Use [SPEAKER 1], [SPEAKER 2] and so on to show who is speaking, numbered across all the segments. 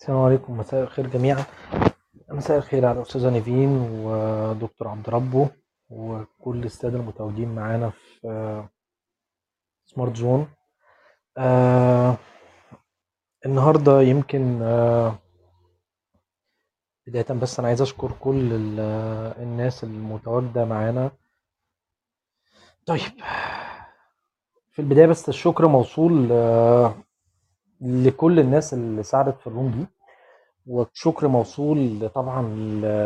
[SPEAKER 1] السلام عليكم. مساء الخير جميعا. مساء الخير على أستاذة نيفين ودكتور عبد ربه وكل السادة المتواجدين معانا في آه، سمارت زون آه النهاردة يمكن آه بداية بس أنا عايز أشكر كل آه، الناس المتواجدة معانا. طيب في البداية بس الشكر موصول آه لكل الناس اللي ساعدت في الروم دي. وشكر موصول طبعا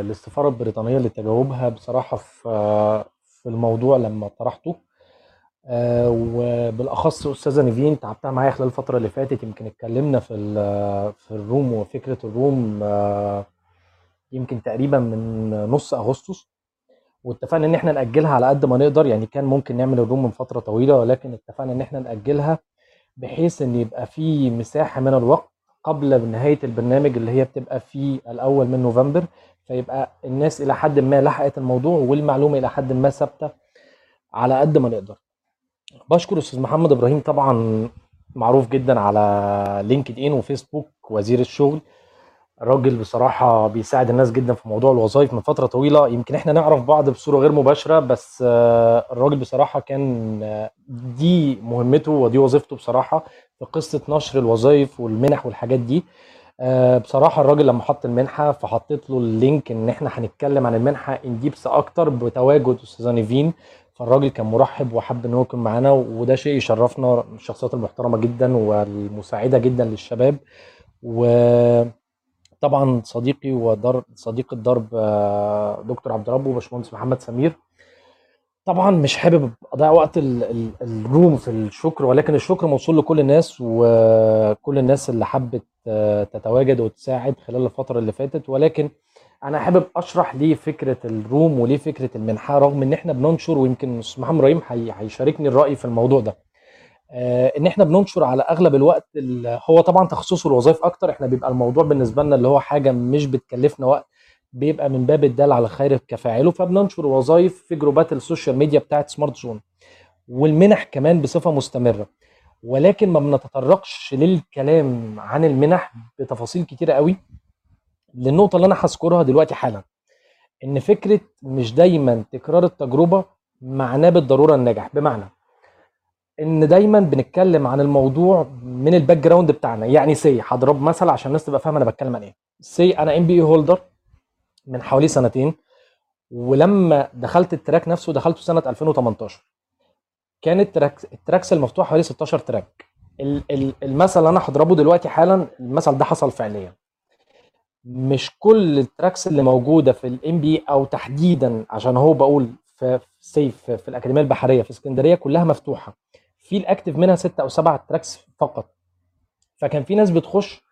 [SPEAKER 1] للسفارة البريطانية لتجاوبها بصراحة في في الموضوع لما طرحته. آه، وبالأخص أستاذة نيفين تعبتها معايا خلال الفترة اللي فاتت يمكن اتكلمنا في في الروم وفكرة الروم آه، يمكن تقريبا من نص أغسطس. واتفقنا إن إحنا نأجلها على قد ما نقدر يعني كان ممكن نعمل الروم من فترة طويلة ولكن اتفقنا إن إحنا نأجلها بحيث إن يبقى في مساحة من الوقت قبل نهاية البرنامج اللي هي بتبقى في الأول من نوفمبر فيبقى الناس إلى حد ما لحقت الموضوع والمعلومة إلى حد ما ثابتة على قد ما نقدر. بشكر أستاذ محمد إبراهيم طبعا معروف جدا على لينكد إن وفيسبوك وزير الشغل. الراجل بصراحة بيساعد الناس جدا في موضوع الوظائف من فترة طويلة. يمكن إحنا نعرف بعض بصورة غير مباشرة بس آه، الراجل بصراحة كان آه، دي مهمته ودي وظيفته بصراحة في قصة نشر الوظائف والمنح والحاجات دي. آه، بصراحة الراجل لما حط المنحة فحطيت له ال link إن إحنا هنتكلم عن المنحة in depth أكتر بتواجد أستاذة نيفين. فالراجل كان مرحب وحب إن هو يكون معانا وده شيء يشرفنا الشخصيات المحترمة جدا والمساعدة جدا للشباب. وطبعا صديقي ودر صديق الدرب آه، دكتور عبد ربه وباشمهندس محمد سمير. طبعا مش حابب أضيع وقت ال- ال- الروم في الشكر ولكن الشكر موصول لكل الناس وكل الناس اللي حبت آه، تتواجد وتساعد خلال الفترة اللي فاتت. ولكن أنا حابب أشرح ليه فكرة الروم وليه فكرة المنحة رغم إن إحنا بننشر ويمكن أستاذ محمد إبراهيم هي- هيشاركني الرأي في الموضوع ده. إن إحنا بننشر على أغلب الوقت ال- هو طبعا تخصصه الوظائف أكتر. إحنا بيبقى الموضوع بالنسبة لنا اللي هو حاجة مش بتكلفنا وقت بيبقى من باب الدال على الخير كفاعله فبننشر وظائف في جروبات ال social media بتاعت سمارت زون والمنح كمان بصفة مستمرة. ولكن ما بنتطرقش للكلام عن المنح بتفاصيل كتيرة قوي. للنقطة اللي أنا هذكرها دلوقتي حالا إن فكرة مش دايما تكرار التجربة معناه بالضرورة النجاح. بمعنى إن دايما بنتكلم عن الموضوع من ال background بتاعنا. يعني say هضرب مثل عشان الناس تبقى فاهمة أنا بتكلم عن إيه. say أنا MBA holder من حوالي سنتين ولما دخلت ال track نفسه دخلته سنة 2018 كان ال track ال tracks المفتوح حوالي 16 track. ال- ال- المثل اللي أنا هضربه دلوقتي حالا المثل ده حصل فعليا. مش كل ال tracks اللي موجودة في ال MBA أو تحديدا عشان هو بقول في سيف في الأكاديمية البحرية في اسكندرية كلها مفتوحة. في ال active منها ستة أو سبعة tracks فقط. فكان في ناس بتخش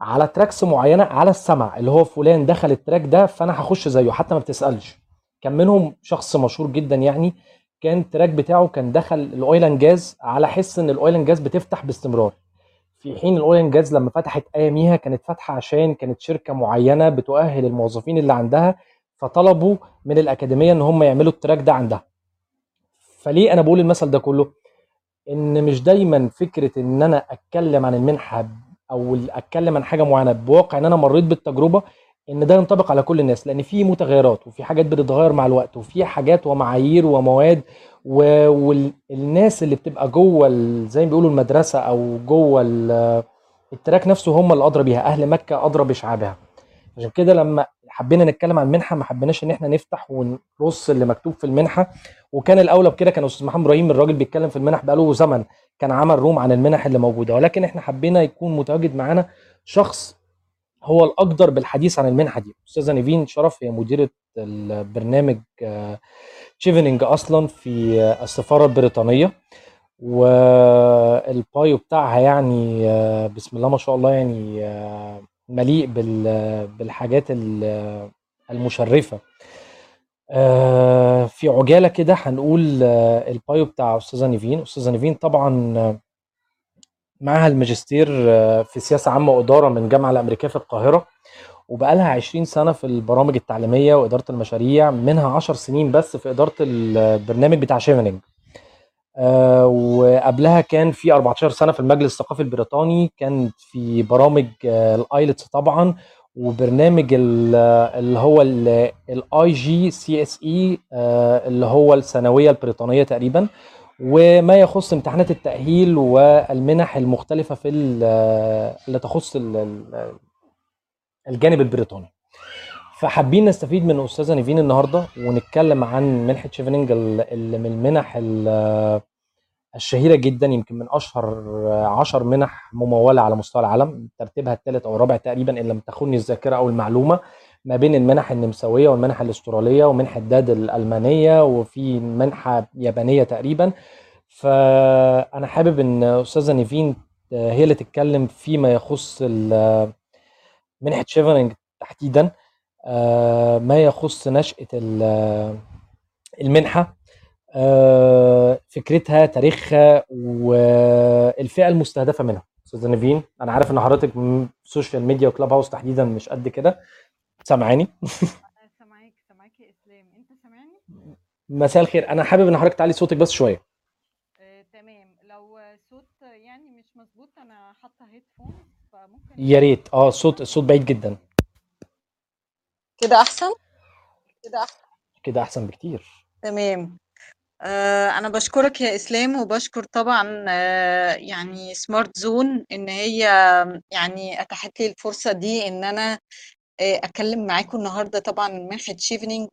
[SPEAKER 1] على tracks معينة على السمع اللي هو فلان دخل ال track ده فأنا هخش زيه حتى ما بتسألش. كان منهم شخص مشهور جدا يعني كان ال track بتاعه كان دخل ال oil gas على حس إن ال oil gas بتفتح باستمرار. في حين ال oil gas لما فتحت اياميها كانت فاتحة عشان كانت شركة معينة بتؤهل الموظفين اللي عندها فطلبوا من الأكاديمية إن هم يعملوا ال track ده عندها. فليه أنا بقول المثل ده كله؟ إن مش دايما فكرة إن أنا أتكلم عن المنحة أو أتكلم عن حاجة معينة بواقع إن أنا مريت بالتجربة إن ده ينطبق على كل الناس لأن في متغيرات وفي حاجات بتتغير مع الوقت وفي حاجات ومعايير ومواد والناس اللي بتبقى جوه زي ما بيقولوا المدرسة أو جوه ال- التراك نفسه هم اللي أدرى بيها أهل مكة أدرى بشعابها عشان كده لما حبينا نتكلم عن المنحه ما حبيناش إن إحنا نفتح ونرص اللي مكتوب في المنحة. وكان الأولى بكده كان أستاذ محمد إبراهيم الراجل بيتكلم في المنح بقاله زمن كان عمل room عن المنح اللي موجودة. ولكن إحنا حبينا يكون متواجد معانا شخص هو الأقدر بالحديث عن المنحة دي. أستاذة نيفين شرف هي مديرة البرنامج تشيفنينج أصلا في آه، السفارة البريطانية. وال bio بتاعها يعني آه، بسم الله ما شاء الله يعني آه، مليء بال- بالحاجات ال- المشرفة. آه، في عجالة كده هنقول آه، ال bio بتاع أستاذة نيفين. أستاذة نيفين طبعا آه، معاها الماجستير في سياسة عامة وإدارة من الجامعة الأمريكية في القاهرة وبقالها 20 سنة في البرامج التعليمية وإدارة المشاريع منها 10 سنين بس في إدارة البرنامج بتاع شيفنينج آه، وقبلها كان في 14 سنة في المجلس الثقافي البريطاني. كان في برامج ال IELTS طبعا وبرنامج ال- اللي هو ال IGCSE اللي هو الثانوية البريطانية تقريبا. وما يخص امتحانات التأهيل والمنح المختلفة في ال- اللي تخص ال- ال- الجانب البريطاني. فحابين نستفيد من أستاذة نيفين النهاردة ونتكلم عن منحة شيفنينج ال- اللي من المنح ال- الشهيرة جدا يمكن من أشهر عشر منح ممولة على مستوى العالم. ترتيبها الثالث أو الرابع تقريبا إن لم تخني الذاكرة أو المعلومة ما بين المنح النمساوية والمنح الأسترالية ومنحة داد الألمانية وفي منحة يابانية تقريبا. فأنا حابب إن أستاذة نيفين هي اللي تتكلم فيما يخص منحة شيفرنج تحديدا. ما يخص نشأة ال- المنحة. آه، فكرتها تاريخها والفئة المستهدفة منها. أستاذة نيفين أنا عارف إن حضرتك من ال social media و Clubhouse تحديدا مش قد كده. سامعاني؟
[SPEAKER 2] أنا سامعاك سامعاك يا إسلام. أنت سامعني؟
[SPEAKER 1] مساء الخير. أنا حابب إن حضرتك تعلي صوتك بس شوية.
[SPEAKER 2] آه، تمام. لو صوت يعني مش مظبوط أنا حاطة headphone فممكن
[SPEAKER 1] يا ريت. آه الصوت الصوت بعيد جدا.
[SPEAKER 2] كده أحسن؟ كده أحسن.
[SPEAKER 1] كده أحسن بكتير.
[SPEAKER 2] تمام. آه، أنا بشكرك يا إسلام وبشكر طبعا آه، يعني سمارت زون إن هي يعني أتاحت لي الفرصة دي إن أنا آه، أتكلم معاكم النهاردة طبعا من منحة شيفنينج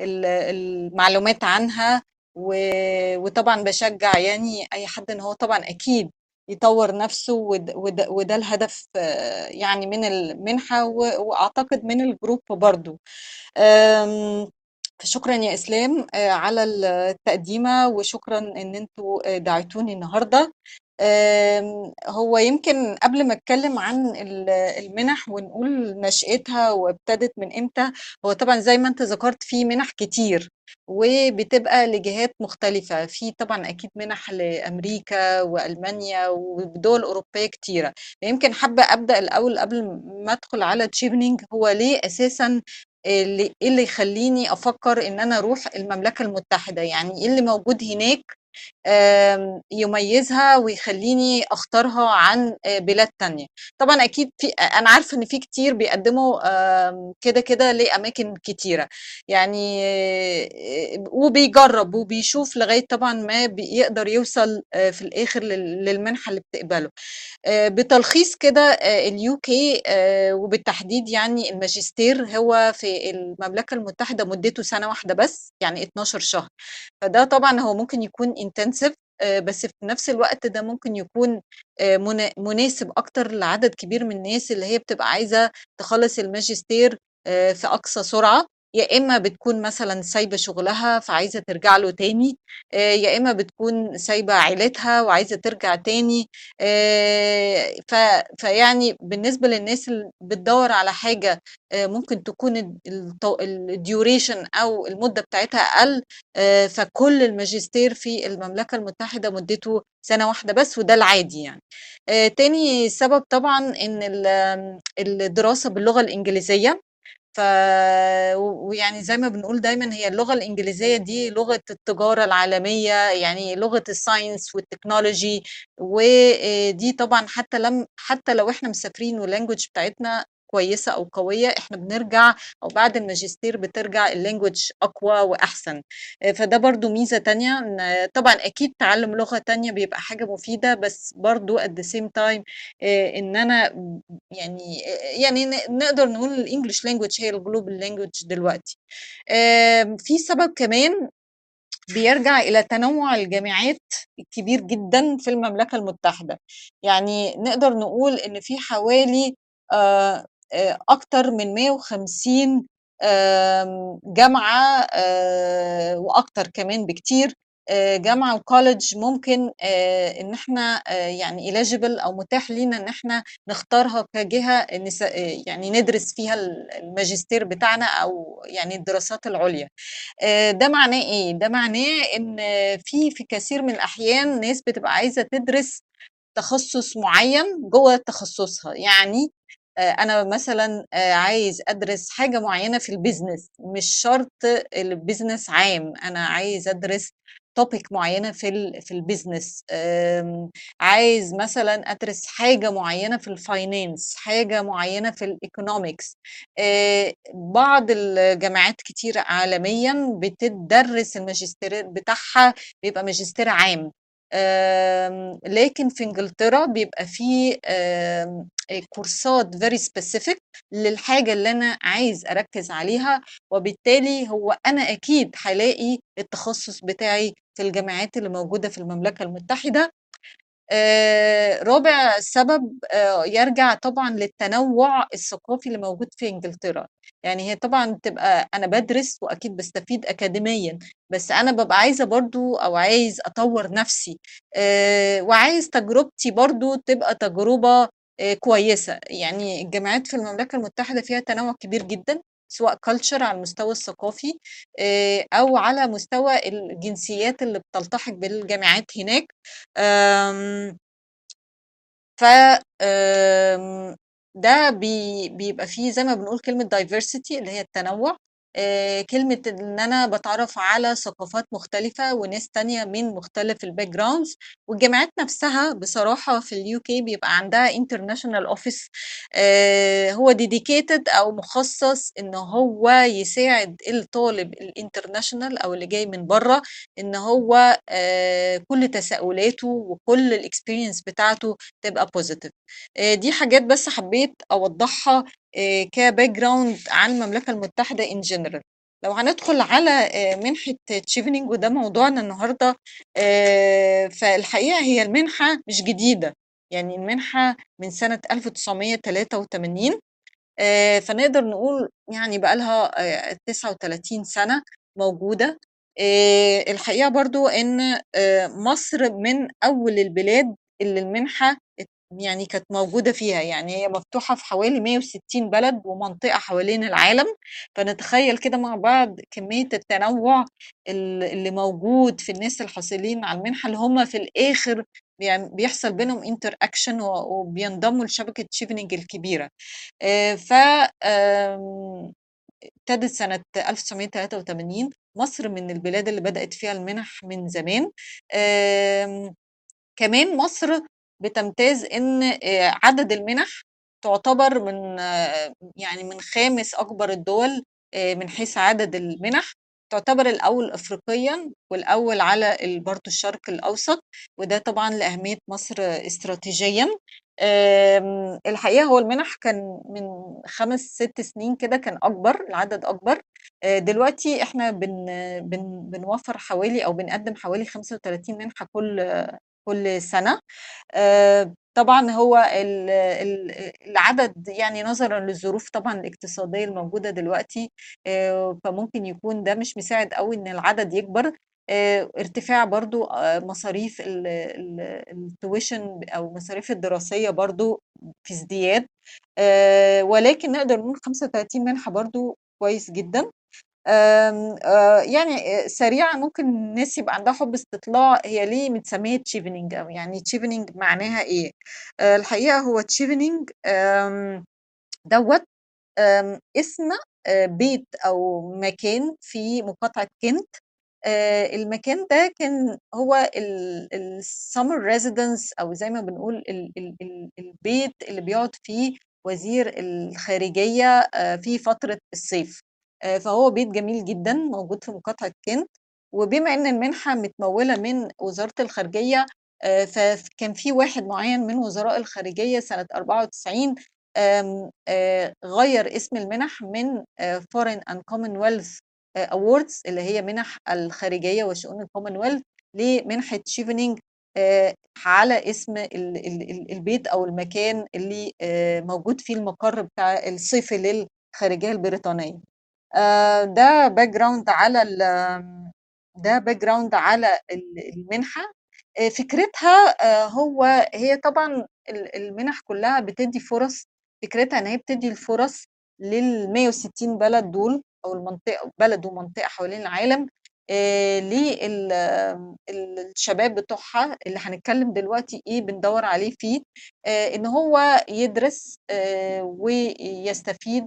[SPEAKER 2] ال- المعلومات عنها وطبعا بشجع يعني أي حد إن هو طبعا أكيد يطور نفسه وده, وده, الهدف آه، يعني من المنحة وأعتقد من الجروب برضو. فشكرا يا إسلام آه، على التقديمة وشكرا إن أنتوا آه، دعيتوني النهاردة. هو يمكن قبل ما اتكلم عن ال- المنح ونقول نشأتها وابتدت من إمتى هو طبعا زي ما انت ذكرت في منح كتير وبتبقى لجهات مختلفة. في طبعا أكيد منح لأمريكا وألمانيا ودول أوروبية كتيرة. يمكن حابة أبدأ الأول قبل ما أدخل على تشيفنينج هو ليه أساسا اللي إيه اللي يخليني أفكر إن أنا أروح المملكة المتحدة؟ يعني إيه اللي موجود هناك يميزها ويخليني أختارها عن آه، بلاد تانية. طبعا أكيد في أنا عارفة إن في كتير بيقدموا كده كده لأماكن كتيرة. يعني آه، وبيجرب وبيشوف لغاية طبعا ما بيقدر يوصل آه، في الآخر لل- للمنحة اللي بتقبله. بتلخيص كده ال UK وبالتحديد يعني الماجستير هو في المملكة المتحدة مدته سنة واحدة بس يعني 12 شهر. فده طبعا هو ممكن يكون intensive بس في نفس الوقت ده ممكن يكون آه، منا- مناسب أكتر لعدد كبير من الناس اللي هي بتبقى عايزة تخلص الماجستير آه، في أقصى سرعة. يا إما بتكون مثلا سايبة شغلها فعايزة ترجع له تاني يا إما بتكون سايبة عيلتها وعايزة ترجع تاني ف فيعني بالنسبة للناس اللي بتدور على حاجة ممكن تكون الديوريشن أو المدة بتاعتها أقل فكل الماجستير في المملكة المتحدة مدته سنة واحدة بس وده العادي يعني. تاني سبب طبعا إن ال- الدراسة باللغة الإنجليزية ويعني زي ما بنقول دايما هي اللغة الإنجليزية دي لغة التجارة العالمية يعني لغة ال science وال technology ودي طبعا حتى لم حتى لو إحنا مسافرين وال language بتاعتنا كويسة أو قوية إحنا بنرجع أو بعد الماجستير بترجع ال language أقوى وأحسن. آه، فده برضو ميزة تانية طبعا أكيد تعلم لغة تانية بيبقى حاجة مفيدة بس برضو at the same time آه، إن أنا يعني يعني ن- نقدر نقول ال English language هي ال global language دلوقتي. في سبب كمان بيرجع إلى تنوع الجامعات الكبير جدا في المملكة المتحدة. يعني نقدر نقول إن في حوالي آه، أكتر من 150 آم، جامعة آه، وأكتر كمان بكتير. آه، جامعة و college ممكن إحنا آه، يعني eligible أو متاح لينا إن إحنا نختارها آه، يعني ندرس فيها الماجستير بتاعنا أو يعني الدراسات العليا. ده معناه إيه؟ ده معناه إن في في كثير من الأحيان ناس بتبقى عايزة تدرس تخصص معين جوه تخصصها. يعني آه، أنا مثلا آه، عايز أدرس حاجة معينة في ال business مش شرط ال business عام. أنا عايز أدرس topic معينة في في آمم، عايز مثلًا أدرس حاجة معينة في الfinance حاجة معينة في الeconomics آآ، بعض الجامعات كتيرة عالميًا بتدرس الماجستير بتاعها بيبقى ماجستير عام. لكن في إنجلترا بيبقى في آمم، آآ، كورسات very specific للحاجة اللي أنا عايز أركّز عليها، وبالتالي هو أنا أكيد هالاقي التخصص بتاعي في الجامعات اللي موجودة في المملكة المتحدة. آآ، رابع سبب آآ، يرجع طبعًا للتنوع الثقافي اللي موجود في إنجلترا، يعني هي طبعًا بتبقى أنا بادرس وأكيد باستفيد أكاديميًا، بس أنا بابقى عايزة برضه أو عايز أطوّر نفسي وعايز تجربتي برضه تبقى تجربة آآ، كويسة، يعني الجامعات في المملكة المتحدة فيها تنوع كبير جدًا سواء culture على المستوى الثقافي آآ، أو على مستوى الجنسيات اللي بتلتحق بالجامعات هناك. ف ده بي بيبقى فيه زي ما بنقول كلمة diversity اللي هي التنوع، كلمة إن أنا باتعرّف على ثقافات مختلفة وناس تانية من مختلف الbackgrounds والجامعات نفسها بصراحة في الUK بيبقى عندها international office آآ، هو dedicated أو مخصص إن هو يساعد الطالب الinternational أو اللي جاي من برّه، إن هو آآ، كل تساؤلاته وكل الexperience بتاعته تبقى آآ، دي حاجات بس حبيت أوضّحها آآ، كbackground عن المملكة المتحدة in general. لو هندخل على آآ، منحة chevening وده موضوعنا النهارده آآ، فالحقيقة هي المنحة مش جديدة، يعني المنحة من سنة 1983 آآ، فنقدر نقول يعني بقى لها آآ، 39 سنة موجودة. الحقيقة برضه إن مصر من أول البلاد اللي المنحة يعني كانت موجودة فيها، يعني هي مفتوحة في حوالي 160 بلد ومنطقة حوالين العالم، فنتخيل كده مع بعض كمية التنوع ال اللي موجود في الناس الحاصلين على المنحة اللي هم في الآخر بيحصل بينهم interaction و وبينضموا لشبكة chevening الكبيرة. آآ، ف ابتدت سنة 1983 مصر من البلاد اللي بدأت فيها المنح من زمان. كمان مصر بتمتاز إن آآ، عدد المنح تعتبر من يعني من خامس أكبر الدول آآ، من حيث عدد المنح، تعتبر الأول أفريقيًا والأول على برضه الشرق الأوسط، وده طبعًا لأهمية مصر استراتيجيًا. آمم، الحقيقة هو المنح كان من 5، 6 سنين كده كان أكبر، العدد أكبر. آآ، دلوقتي إحنا بن بن بنوفّر حوالي أو بنقدّم حوالي 35 منحة كل كل سنة. آآ، طبعًا هو ال ال العدد يعني نظرًا للظروف طبعًا الاقتصادية الموجودة دلوقتي آآ، فممكن يكون ده مش مساعد أوي إن العدد يكبر. آآ، ارتفاع برضه آآ، مصاريف ال ال الtuition أو المصاريف الدراسية برضه في ازدياد. ولكن نقدر نقول 35 منحة برضه كويس جدًا. آآ، يعني آآ، سريعًا ممكن الناس يبقى عندها حُب استطلاع هي ليه متسمية chevening أو يعني chevening معناها إيه؟ آآ، الحقيقة هو دوّة آمم، اسم بيت أو مكان في مقاطعة كنت. المكان ده كان هو ال الsummer residence أو زي ما بنقول ال ال ال البيت اللي بيقعد فيه وزير الخارجية في فترة الصيف. آآ، فهو بيت جميل جدًا موجود في مقاطعة كنت، وبما إن المنحة متمولة من وزارة الخارجية آآ، فف كان في واحد معيّن من وزراء الخارجية سنة 94 آمم، آآ، غيّر اسم المنح من foreign and commonwealth آآ، awards اللي هي منح الخارجية وشؤون الcommonwealth لمنحة آآ، على اسم ال ال ال البيت أو المكان اللي موجود فيه المقر بتاع الصيفي للخارجية البريطانية. آآ، ده background على ال آمم، ده background على ال المنحة. آآ، فكرتها آآ، هو هي طبعًا ال المنح كلها بتدّي فرص، فكرتها إن هي بتدّي الفرص لل160 بلد دول أو المنطقة بلد ومنطقة حوالين العالم آآ، لل ال الشباب بتوعها اللي هنتكلم دلوقتي إيه بندوّر عليه فيه، إن هو يدرس ويستفيد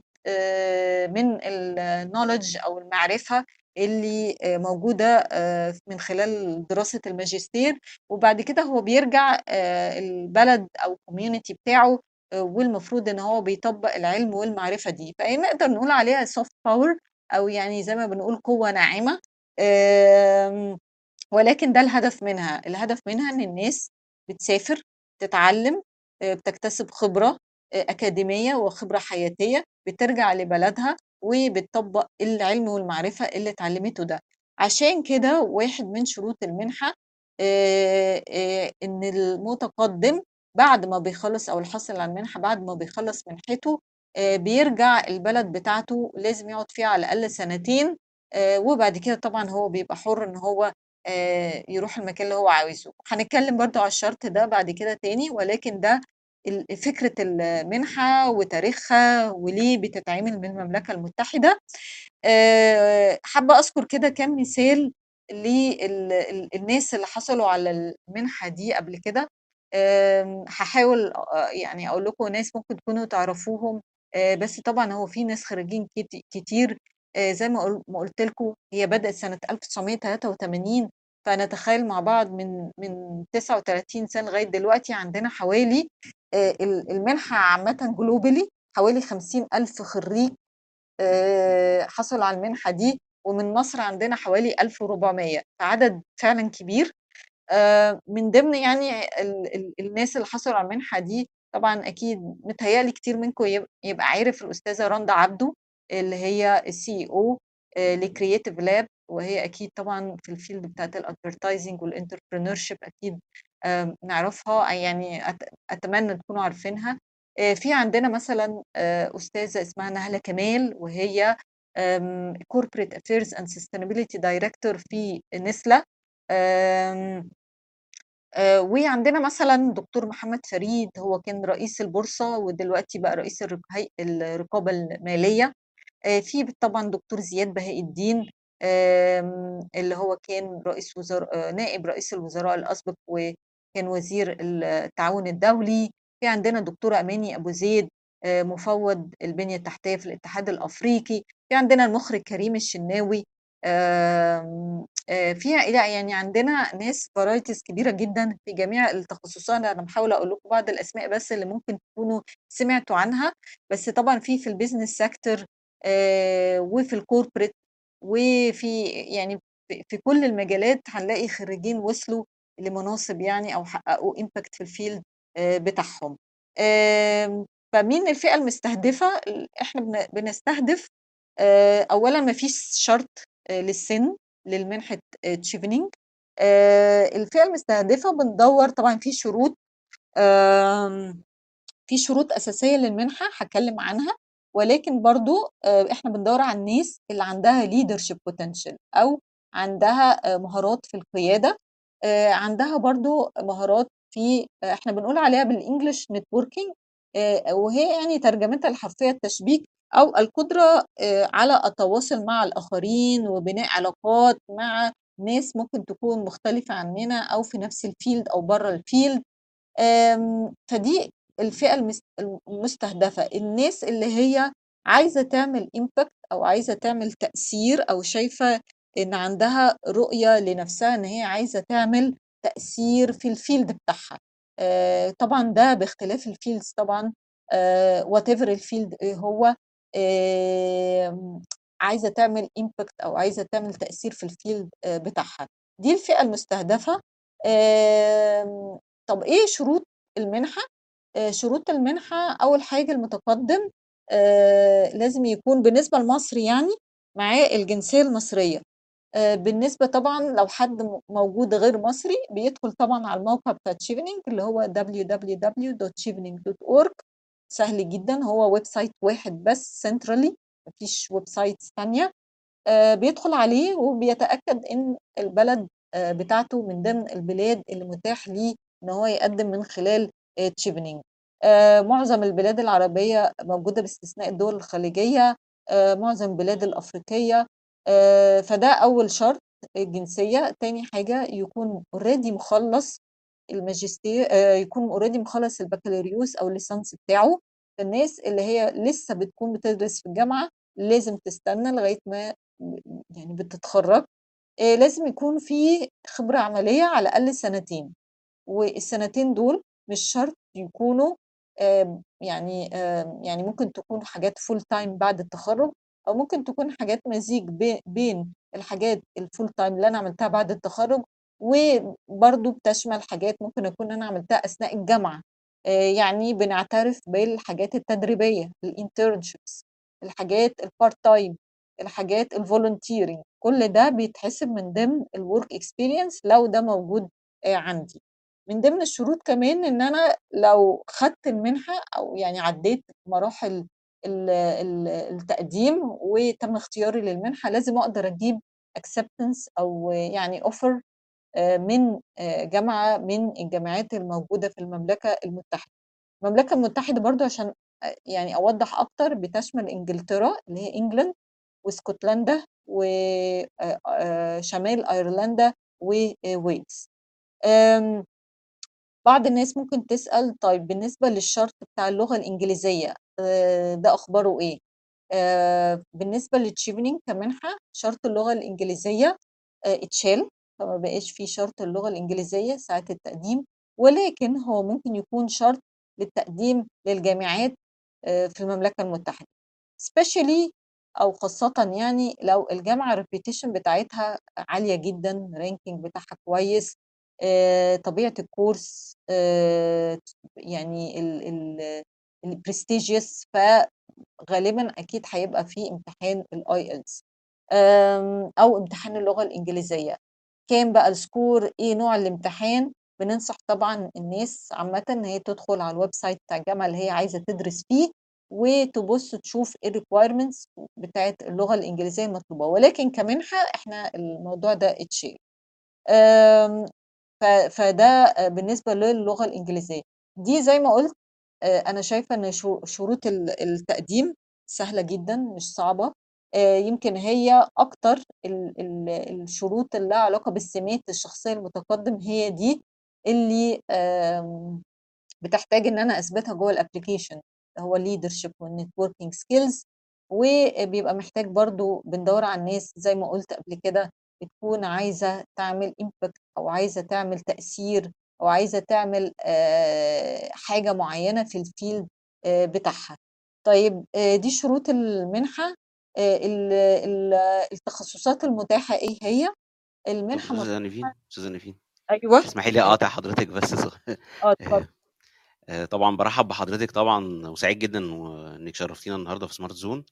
[SPEAKER 2] من الknowledge أو المعرفة اللي آآ موجودة آآ من خلال دراسة الماجستير، وبعد كده هو بيرجع البلد أو الcommunity بتاعه والمفروض إن هو بيطبّق العلم والمعرفة دي، فهي نقدر نقول عليها soft power أو يعني زي ما بنقول قوة ناعمة. آمم ولكن ده الهدف منها، الهدف منها إن الناس بتسافر، تتعلّم، بتكتسب خبرة آآ أكاديمية وخبرة حياتية، بترجع لبلدها وبتطبّق العلم والمعرفة اللي اتعلّمته ده. عشان كده واحد من شروط المنحة آآ آآ إن المتقدِّم بعد ما بيخلّص أو الحاصل على المنحة بعد ما بيخلّص منحته آآ بيرجع البلد بتاعته لازم يقعد فيها على الأقل سنتين وبعد كده طبعًا هو بيبقى حُر إن هو يروح المكان اللي هو عاوزه. هنتكلّم برضه على الشرط ده بعد كده تاني، ولكن ده ال فكرة المنحة وتاريخها وليه بتتعمل من المملكة المتحدة. حابة أذكر كده كام مثال لل ال الناس اللي حصلوا على المنحة دي قبل كده. آمم هاحاول أ يعني أقول لكم ناس ممكن تكونوا تعرفوهم، بس طبعًا هو في ناس خريجين كت كتير زي ما قل ما قُلت لكم هي بدأت سنة 1983 فنتخيّل مع بعض من من 39 سنة لغاية دلوقتي عندنا حوالي المنحة عامةً globally حوالي 50.000 خرّيج آآ حصلوا على المنحة دي، ومن مصر عندنا حوالي 1400 فعدد فعلًا كبير. آآ من ضمن يعني ال ال الناس اللي حصلوا على المنحة دي طبعًا أكيد متهيأ لي كتير منكم يب يبقى عارف الأستاذة رندا عبده اللي هي الCEO آآ لcreative lab وهي أكيد طبعًا في الfield بتاعة الadvertising والentrepreneurship أكيد آآ نعرفها يعني أت أتمنى تكونوا عارفينها. آآ في عندنا مثلًا آآ أستاذة اسمها نهلة كمال وهي corporate affairs and sustainability director في نسلة. وعندنا مثلًا دكتور محمد فريد هو كان رئيس البورصة ودلوقتي بقى رئيس الرقابة المالية. في طبعًا دكتور زياد بهاء الدين اللي هو كان رئيس وزرا آآ نائب رئيس الوزراء الأسبق وكان وزير ال التعاون الدولي. في عندنا دكتورة أماني أبو زيد آآ مفوّض البنية التحتية في الاتحاد الأفريقي. في عندنا المخرج كريم الشناوي. آمم آآ في لأ يعني عندنا ناس varieties كبيرة جدًا في جميع التخصصات، أنا باحاول أقول لكم بعض الأسماء بس اللي ممكن تكونوا سمعتوا عنها، بس طبعًا في في الbusiness sector آآ وفي الcorporate وفي يعني في كل المجالات هنلاقي خريجين وصلوا لمناصب يعني أو حققوا impact في الfield آآ بتاعهم. فمين الفئة المستهدفة؟ ال إحنا بن بنستهدف آآ أولًا ما فيش شرط آآ للسن للمنحة chevening آآ الفئة المستهدفة بندوّر طبعًا في شروط في شروط أساسية للمنحة هاتكلم عنها، ولكن برضه آآ إحنا بندوّر على الناس اللي عندها leadership potential أو عندها مهارات في القيادة، آآ عندها برضه مهارات في إحنا بنقول عليها بالEnglish networking آآ وهي يعني ترجمتها الحرفية التشبيك أو القدرة على التواصل مع الآخرين وبناء علاقات مع ناس ممكن تكون مختلفة عننا أو في نفس الfield أو برّه آمم فدي الفئة المس المستهدفة، الناس اللي هي عايزة تعمل impact أو عايزة تعمل تأثير أو شايفة إن عندها رؤية لنفسها إن هي عايزة تعمل تأثير في الfield بتاعها. آآ طبعًا ده باختلاف الfields طبعًا whatever الfield إيه هو آمم عايزة تعمل impact أو عايزة تعمل تأثير في الfield آآ بتاعها. دي الفئة المستهدفة. آمم طب إيه شروط المنحة؟ آآ شروط المنحة أول حاجة المتقدم لازم يكون بالنسبة لمصر يعني معاه الجنسية المصرية. آآ بالنسبة طبعًا لو حد موجود غير مصري بيدخل طبعًا على الموقع بتاع chevening اللي هو www.chevening.org سهل جدًا هو web site واحد بس centrally ما فيش web sites تانية. آآ بيدخل عليه وبيتأكد إن البلد آآ بتاعته من ضمن البلاد اللي متاح ليه إن هو يقدّم من خلال chevening. آآ معظم البلاد العربية موجودة باستثناء الدول الخليجية، آآ معظم البلاد الأفريقية. آآ فده أول شرط الجنسية. تاني حاجة يكون already مخلّص الماجستير آآ يكون already مخلّص البكالوريوس أو الlicense بتاعه. الناس اللي هي لسه بتكون بتدرس في الجامعة لازم تستنى لغاية ما يعني بتتخرّج آآ لازم يكون في خبرة عملية على الأقل سنتين، والسنتين دول مش شرط يكونوا يعني يعني ممكن تكون حاجات full time بعد التخرُّج، أو ممكن تكون حاجات مزيج بين الحاجات الfull time اللي أنا عملتها بعد التخرُّج، وبرضه بتشمل حاجات ممكن أكون أنا عملتها أثناء الجامعة، آآ يعني بنعترف بالحاجات التدريبية الinternships الحاجات الpart time الحاجات الvolunteering كل ده بيتحسب من ضمن الwork experience لو ده موجود آآ عندي. من ضمن الشروط كمان إن أنا لو خدت المنحة أو يعني عدّيت مراحل التقديم وتم اختياري للمنحة، لازم أقدر أجيب acceptance أو يعني offer آآ من آآ جامعة من الجامعات الموجودة في المملكة المتحدة. المملكة المتحدة برضه عشان أ يعني أوضّح أكتر بتشمل إنجلترا اللي هي England واسكتلندا و آآ آآ شمال أيرلندا وWales. آمم بعض الناس ممكن تسأل طيب بالنسبة للشرط بتاع اللغة الإنجليزية آآ ده أخباره إيه؟ آآ بالنسبة للchevening كمنحة شرط اللغة الإنجليزية آآ اتشال، فما بقاش في شرط اللغة الإنجليزية ساعة التقديم، ولكن هو ممكن يكون شرط للتقديم للجامعات في المملكة المتحدة especially أو خاصةً يعني لو الجامعة الreputation بتاعتها عالية جدًا الranking بتاعها كويس طبيعة آآ يعني ال ال الprestigious فغالبًا أكيد هيبقى في امتحان الIELTS آمم أو امتحان اللغة الإنجليزية. كام بقى الscore إيه نوع الامتحان؟ بننصح طبعًا الناس عامةً إن هي تدخل على الwebsite بتاع الجامعة اللي هي عايزة تدرس فيه، وتبُص تشوف إيه الrequirements بتاعة اللغة الإنجليزية المطلوبة، ولكن كمنحة إحنا الموضوع ده اتشال. آمم فده آآ بالنسبة للغة الإنجليزية. دي زي ما قُلت آآ أنا شايفة إن شروط ال التقديم سهلة جدًا مش صعبة، آآ يمكن هي أكتر ال ال الشروط اللي لها علاقة بالسمات الشخصية المتقدم هي دي اللي بتحتاج إن أنا أثبتها جوّه اللي هو leadership والnetworking skills. وبيبقى محتاج برضه بندوّر على الناس زي ما قُلت قبل كده بتكون عايزة تعمل impact أو عايزة تعمل تأثير أو عايزة تعمل آآ حاجة معيّنة في آآ بتاعها. طيب دي شروط المنحة آآ ال ال التخصصات المتاحة إيه هي؟
[SPEAKER 3] أستاذة
[SPEAKER 2] مفتوحة
[SPEAKER 3] نيفين، أستاذة نيفين،
[SPEAKER 2] أيوه،
[SPEAKER 3] تسمحي لي. أقاطع حضرتك بس
[SPEAKER 2] آه اتفضل.
[SPEAKER 3] آآ طبعًا بارحّب بحضرتك طبعًا وسعيد جدًا وإنِّك شرّفتينا النهارده في zone.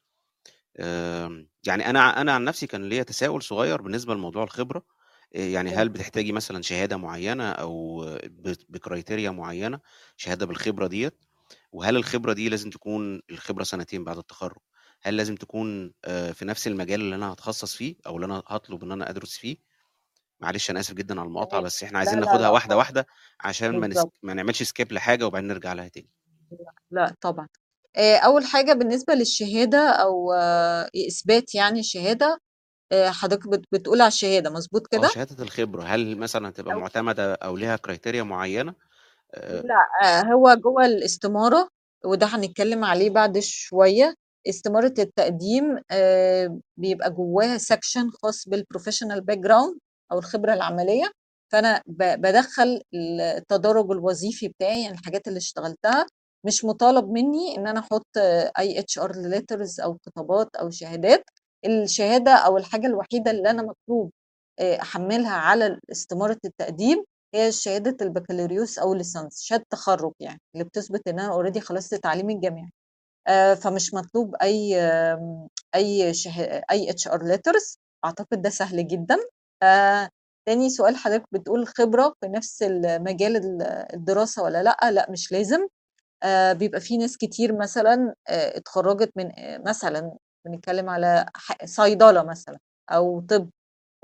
[SPEAKER 3] آمم يعني أنا أنا عن نفسي كان ليّا تساؤل صغير بالنسبة لموضوع الخبرة، آآ يعني
[SPEAKER 2] أيوه.
[SPEAKER 3] هل بتحتاجي مثلًا شهادة معيّنة أو بت بcriteria معيّنة، شهادة بالخبرة ديّة؟ وهل الخبرة دي لازم تكون الخبرة سنتين بعد التخرُّج؟ هل لازم تكون آآ في نفس المجال اللي أنا هاتخصص فيه أو اللي أنا هاطلب إن أنا أدرس فيه؟ معلش أنا آسف جدًا على المقاطعة،. بس إحنا
[SPEAKER 2] لا،
[SPEAKER 3] عايزين
[SPEAKER 2] لا،
[SPEAKER 3] ناخدها
[SPEAKER 2] لأ
[SPEAKER 3] واحدة،. واحدة عشان ما نس. ما نعملش skip لحاجة وبعدين نرجع لها تاني.
[SPEAKER 2] لأ طبعًا. آآ أول حاجة بالنسبة للشهادة أو إثبات يعني الشهادة، آآ حضرتك بت بتقول على الشهادة مضبوط
[SPEAKER 3] آه،
[SPEAKER 2] كده؟
[SPEAKER 3] شهادة الخبرة، هل مثلًا هتبقى
[SPEAKER 2] أو
[SPEAKER 3] معتمدة أو ليها criteria معيّنة؟ آآ
[SPEAKER 2] لأ، هو جوّه الاستمارة وده هنتكلم عليه بعد شوية، استمارة التقديم آآ بيبقى جواها section خاص بالprofessional background أو الخبرة العملية، فأنا ب بادخّل ال التدرُّج الوظيفي بتاعي، يعني الحاجات اللي اشتغلتها، مش مطالب منّي إن أنا أحُط أي HR letters أو خطابات أو شهادات، الشهادة أو الحاجة الوحيدة اللي أنا مطلوب آآ أحمّلها على استمارة التقديم هي شهادة البكالوريوس أو الليسانس، شهادة تخرُّج يعني، اللي بتثبت إن أنا already خلصت تعليمي الجامعي. آآ فمش مطلوب آمم أي شه أي HR letters أعتقد ده سهل جدًا. آآ تاني سؤال حضرتك بتقول خبرة في نفس ال مجال ال الدراسة والّا لأ، لأ مش لازم. بيبقى في ناس كتير مثلًا اتخرّجت من مثلًا بنتكلم على ح صيدلة مثلًا أو طِب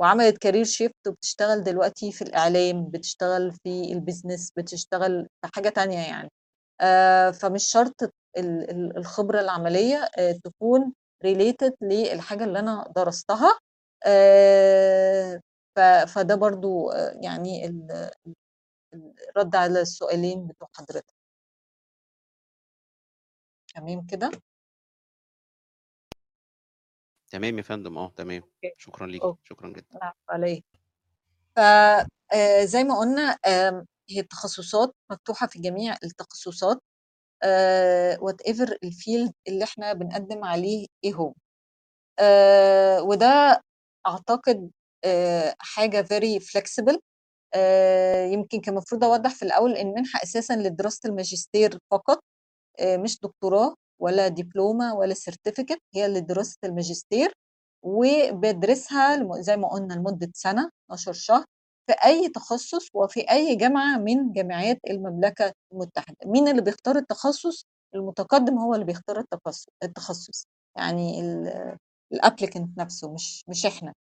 [SPEAKER 2] وعملت career shift وبتشتغل دلوقتي في الإعلام، بتشتغل في الbusiness، بتشتغل في حاجة تانية يعني. آآ فمش شرط ال ال الخبرة العملية آآ تكون related للحاجة اللي أنا درستها. ف فده برضه آآ يعني ال ال الرد على السؤالين بتوع حضرتك. تمام كده؟
[SPEAKER 3] تمام يا فندم آه تمام
[SPEAKER 2] أوكي.
[SPEAKER 3] شكرا ليك
[SPEAKER 2] أوكي.
[SPEAKER 3] شكرا جدا
[SPEAKER 2] العفو على إيه. ف آآ زي ما قُلنا آمم هي التخصصات مفتوحة في جميع التخصصات آآ whatever ال field اللي إحنا بنقدّم عليه إيه هو. آآ وده أعتقد آآ حاجة very flexible آآ يمكن كان المفروض أوضّح في الأول إن المنحة أساسًا لدراسة الماجستير فقط آآ مش دكتوراه ولا دبلومة ولا certificate هي لدراسة الماجستير، وبادرسها لم زي ما قُلنا لمدة سنة 12 شهر في أي تخصُّص وفي أي جامعة من جامعات المملكة المتحدة. مين اللي بيختار التخصُّص؟ المتقدِّم هو اللي بيختار التخصُّ التخصُّص، يعني ال الapplicant نَفْسه مش مش إحنا.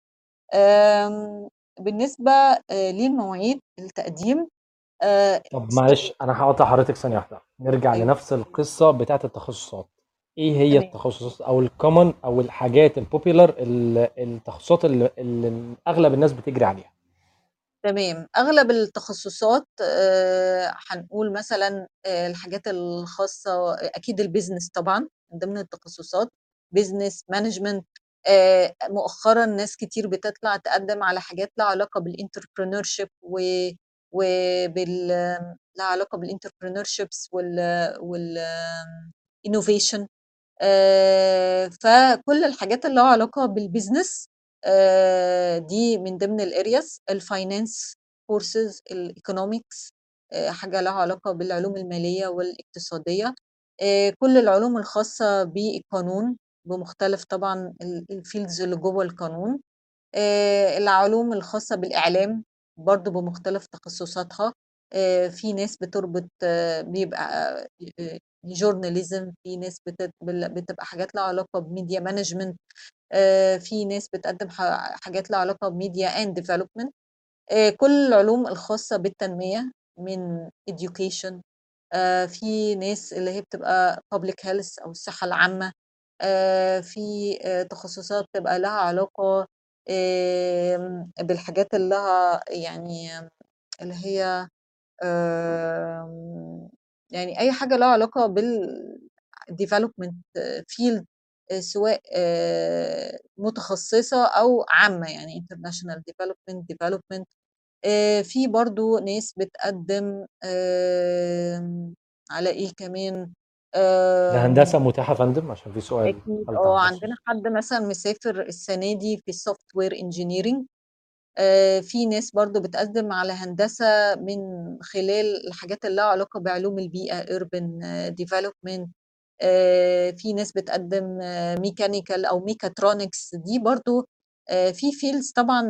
[SPEAKER 2] آمم بالنسبة آآ للمواعيد التقديم آآ
[SPEAKER 1] طب معلش أنا هاقاطع حضرتك ثانية واحدة، نرجع
[SPEAKER 2] أيوه.
[SPEAKER 1] لنفس القصة بتاعة التخصصات. إيه هي
[SPEAKER 2] تمام.
[SPEAKER 1] التخصصات أو الcommon أو الحاجات الpopular ال التخصصات ال اللي أغلب الناس بتجري عليها؟
[SPEAKER 2] تمام. أغلب التخصصات آآ هنقول مثلًا آآ الحاجات الخاصة أكيد الbusiness طبعًا من ضمن التخصصات، business management آآ مؤخرًا ناس كتير بتطلع تقدّم على حاجات ليها علاقة بالentrepreneurship و وبال ليها علاقة بالentrepreneurships وال وال innovation. آآ فكل الحاجات اللي ليها علاقة بالbusiness آآ دي من ضمن الfinance courses الeconomics آآ حاجة ليها علاقة بالعلوم المالية والاقتصادية، آآ كل العلوم الخاصة بالقانون بمختلف طبعًا ال الfields اللي جوّه القانون، العلوم الخاصة بالإعلام. برضه بمختلف تخصصاتها، آآ في ناس بتربط بيبقى آآ journalism في ناس بتبقى حاجات علاقة بmedia management آآ في ناس بتقدّم حاجات علاقة بmedia and development. آآ كل العلوم الخاصة بالتنمية من education. في ناس اللي هي بتبقى public health أو الصحة العامة، آآ في تخصصات بتبقى ليها علاقة آمم بالحاجات اللي ليها يعني اللي هي آمم يعني أي حاجة ليها علاقة field آآ سواء آآ متخصصة أو عامة يعني international development development. آآ في برضه ناس بتقدّم آمم على إيه كمان؟ آمم
[SPEAKER 1] الهندسة متاحة يا فندم؟ عشان في سؤال
[SPEAKER 2] أكيد.
[SPEAKER 1] هل
[SPEAKER 2] آه، عندنا حد مثلًا مسافر السنة دي في software engineering. آآ في ناس برضه بتقدّم على هندسة من خلال الحاجات اللي ليها علاقة بعلوم البيئة urban development. آآ في ناس بتقدّم mechanical أو mechatronics. دي برضه آآ في fields طبعًا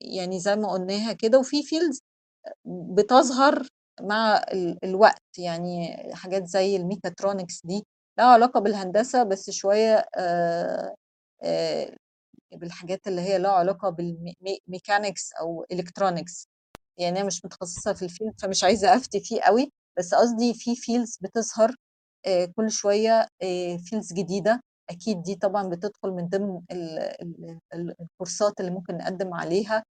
[SPEAKER 2] يعني زي ما قُلناها كده، وفي fields بتظهر مع ال الوقت، يعني حاجات زي الmechatronics دي ليها علاقة بالهندسة بس شوية بالحاجات اللي هي ليها علاقة بالم م mechanics أو electronics يعني أنا مش متخصصة في الfield فمش عايزة أفتي فيه أوي، بس قصدي في fields بتظهر كل شوية fields جديدة، أكيد دي طبعًا بتدخل من ضمن ال ال ال الكورسات اللي ممكن نقدّم عليها،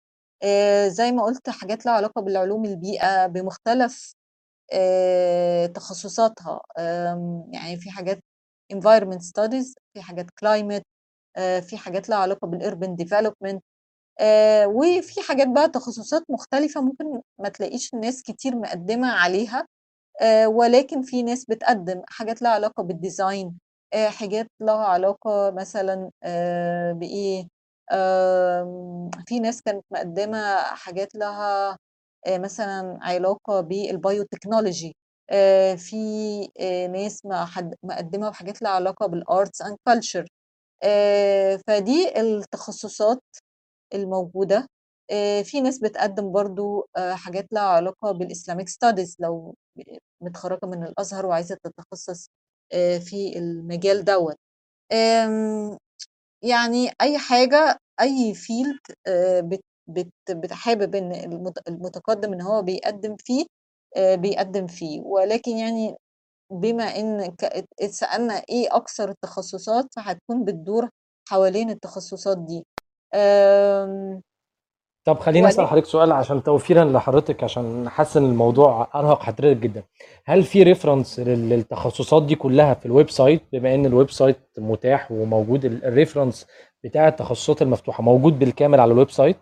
[SPEAKER 2] زي ما قُلت حاجات ليها علاقة بالعلوم البيئة بمختلف آآ تخصصاتها، يعني في حاجات environment studies في حاجات climate آآ في حاجات ليها علاقة بالurban development وفي حاجات بقى تخصصات مختلفة ممكن ما تلاقيش ناس كتير مقدّمة عليها، ولكن في ناس بتقدّم حاجات ليها علاقة آآ حاجات ليها علاقة مثلًا بإيه، آمم في ناس كانت مقدّمة حاجات لها مثلًا علاقة آآ في ناس مقدّمة بحاجات ليها علاقة and culture. آآ فدي التخصصات الموجودة، في ناس بتقدّم برضه حاجات ليها علاقة بالislamic studies لو متخرّجة من الأزهر وعايزة تتخصص في المجال دوّة. آمم يعني أي حاجة أي field آآ بت بت بت إن المت المتقدّم إن هو بيقدّم فيه آآ بيقدّم فيه، ولكن يعني بما إن اتسألنا إيه أكثر التخصصات، فهتكون بتدور حوالين التخصصات دي. آمم
[SPEAKER 1] طب خليني
[SPEAKER 2] أسأل
[SPEAKER 1] حضرتك سؤال عشان توفيرا لحضرتك عشان إن الموضوع أرهق حضرتك جدا. هل في reference للتخصصات دي كلها في ال website؟ بما إن ال website متاح وموجود ال- ال reference بتاع التخصصات المفتوحة موجود بالكامل على ال website؟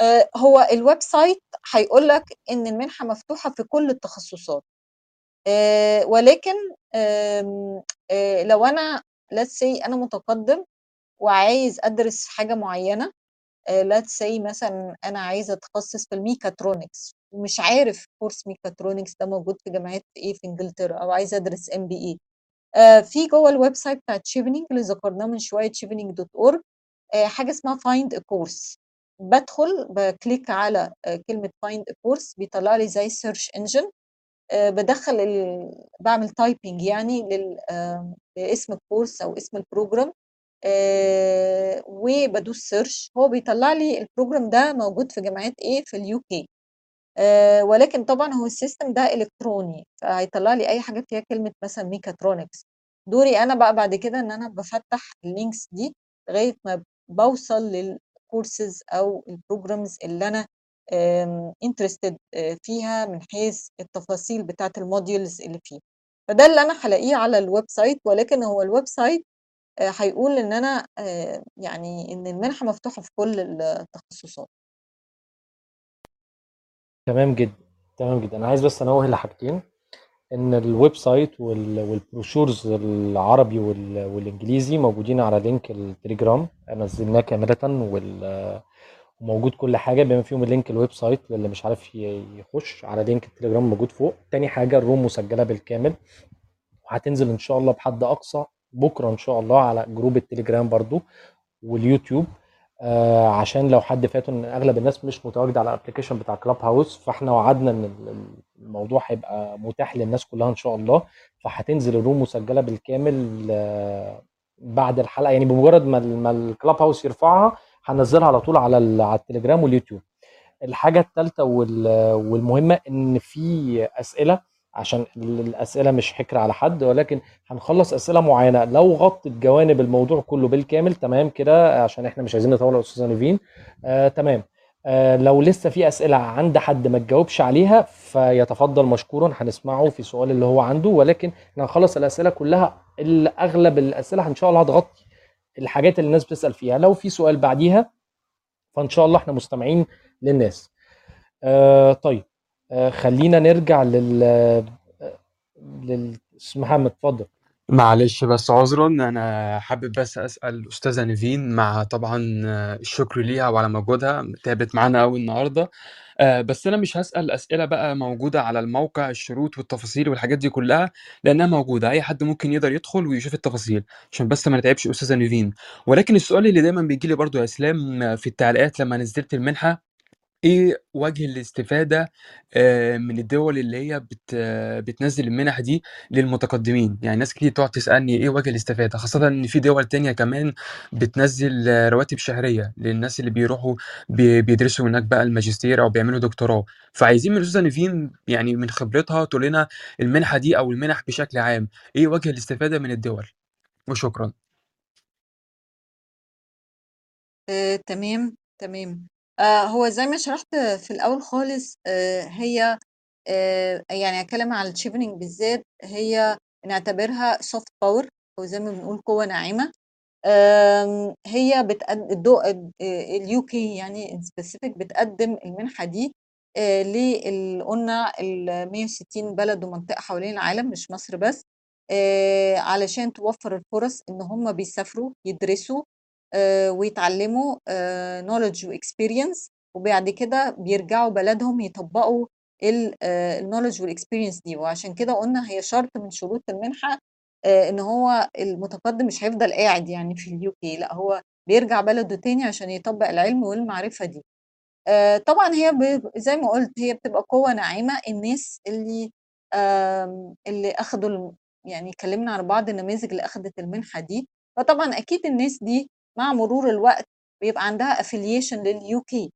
[SPEAKER 2] آه، هو ال website هيقول لك إن المنحة مفتوحة في كل التخصصات. آه، ولكن آه، لو أنا say أنا متقدم وعايز أدرس حاجة معينة let's say مثلا أنا عايزة أتخصص في الميكاترونكس ومش عارف course mechatronics ده موجود في جامعات إيه في إنجلترا أو عايزة أدرس MBA في جوه ال website بتاع تشيفنينج اللي ذكرناه من شوية تشيفنينج dot org حاجة اسمها find a course بدخل ب click على آه، كلمة find a course بيطلع لي زي search engine بدخل ال... بعمل typing يعني. آه، لاسم ال course أو اسم ال program آه، وبدوس search هو بيطلع لي ال program ده موجود في جامعات إيه؟ في ال UK. آه، ولكن طبعا هو ال system ده إلكتروني فهيطلع لي أي حاجة فيها كلمة مثلا ميكاترونكس دوري أنا بقى بعد كده إن أنا بفتح ال links دي لغاية ما بوصل للكورسز أو ال programs اللي أنا interested فيها من حيث التفاصيل بتاعة ال modules اللي فيه. فده اللي أنا هلاقيه على ال website ولكن هو ال website آه، هيقول إن أنا آه، يعني إن المنحة مفتوحة في كل التخصصات.
[SPEAKER 1] تمام جدا تمام جدا. أنا عايز بس أنوه لحاجتين إن ال website وال- وال brochures العربي وال- والإنجليزي موجودين على link التليجرام نزلناه كامله وال- وموجود كل حاجة بما فيهم ال link ال website للي مش عارف يخش على link التليجرام موجود فوق. تاني حاجة ال room مسجلة بالكامل. وهتنزل إن شاء الله بحد أقصى بكرة إن شاء الله على group التليجرام برضو واليوتيوب آه عشان لو حد فاته إن أغلب الناس مش متواجدة على ال application بتاع كلاب هاوس فإحنا وعدنا إن ال- الموضوع هيبقى متاح للناس كلها إن شاء الله. فهتنزل الروم مسجلة بالكامل آه بعد الحلقة يعني بمجرد ما ما الكلاب هاوس يرفعها هنزلها على طول على على التليجرام واليوتيوب. الحاجة الثالثه والمهمة إن في أسئلة عشان ال- الأسئلة مش حكر على حد ولكن هنخلص أسئلة معينة. لو غطت جوانب الموضوع كله بالكامل تمام كده؟ عشان إحنا مش عايزين نطول يا أستاذة نيفين. آه تمام. آه لو لسه في أسئلة عند حد ما تجاوبش عليها فيتفضل مشكورا هنسمعه في سؤال اللي هو عنده. ولكن إحنا هنخلص الأسئلة كلها اغلب الأسئلة إن شاء الله هتغطي الحاجات اللي الناس بتسأل فيها. لو في سؤال بعديها فإن شاء الله إحنا مستمعين للناس. آه طيب. خلينا نرجع لل آه، لل محمد اتفضل.
[SPEAKER 4] معلش بس عذرا أنا حابب بس أسأل الاستاذه نيفين مع طبعا آه، الشكر ليها وعلى مجهودها تعبت معانا قوي النهارده. آه، بس أنا مش هسأل أسئلة بقى موجودة على الموقع الشروط والتفاصيل والحاجات دي كلها لأنها موجودة. أي حد ممكن يقدر يدخل ويشوف التفاصيل عشان بس ما نتعبش أستاذة نيفين. ولكن السؤال اللي دايما بيجي لي برضو يا إسلام آه، في التعليقات لما نزلت المنحة إيه وجه الاستفادة آه، من الدول اللي هي بت بتنزل المنح دي للمتقدمين؟ يعني ناس كتير تقعد تسألني إيه وجه الاستفادة خاصة إن في دول تانية كمان بتنزل آه، رواتب شهرية للناس اللي بيروحوا بي- بيدرسوا هناك بقى الماجستير أو بيعملوا دكتوراه. فعايزين من الاستاذة نيفين يعني من خبرتها تقول لنا المنحة دي أو المنح بشكل عام إيه وجه الاستفادة من الدول؟ وشكرا.
[SPEAKER 2] آه، تمام تمام. آه، هو زي ما شرحت في الأول خالص آه، هي آه، يعني هتكلم على الشيفنينج بالذات هي نعتبرها soft power أو زي ما بنقول قوة ناعمة. هي بتقدم ال UK يعني specific بتقدم المنحة دي لل قلنا ال 160 بلد ومنطقة حوالين العالم مش مصر بس علشان توفر الفرص إن هم بيسافروا يدرسوا ويتعلموا knowledge و experience وبعد كده بيرجعوا بلدهم يطبقوا ال knowledge وال experience دي. وعشان كده قلنا هي شرط من شروط المنحة آه، إن هو المتقدم مش هيفضل قاعد يعني في ال UK لأ هو بيرجع بلده تاني عشان يطبق العلم والمعرفة دي. آه، طبعا هي زي ما قلت هي بتبقى قوة ناعمة. الناس اللي اللي أخدوا الم- يعني اتكلمنا على بعض النماذج اللي أخدت المنحة دي. فطبعا أكيد الناس دي مع مرور الوقت بيبقى عندها affiliation لل UK.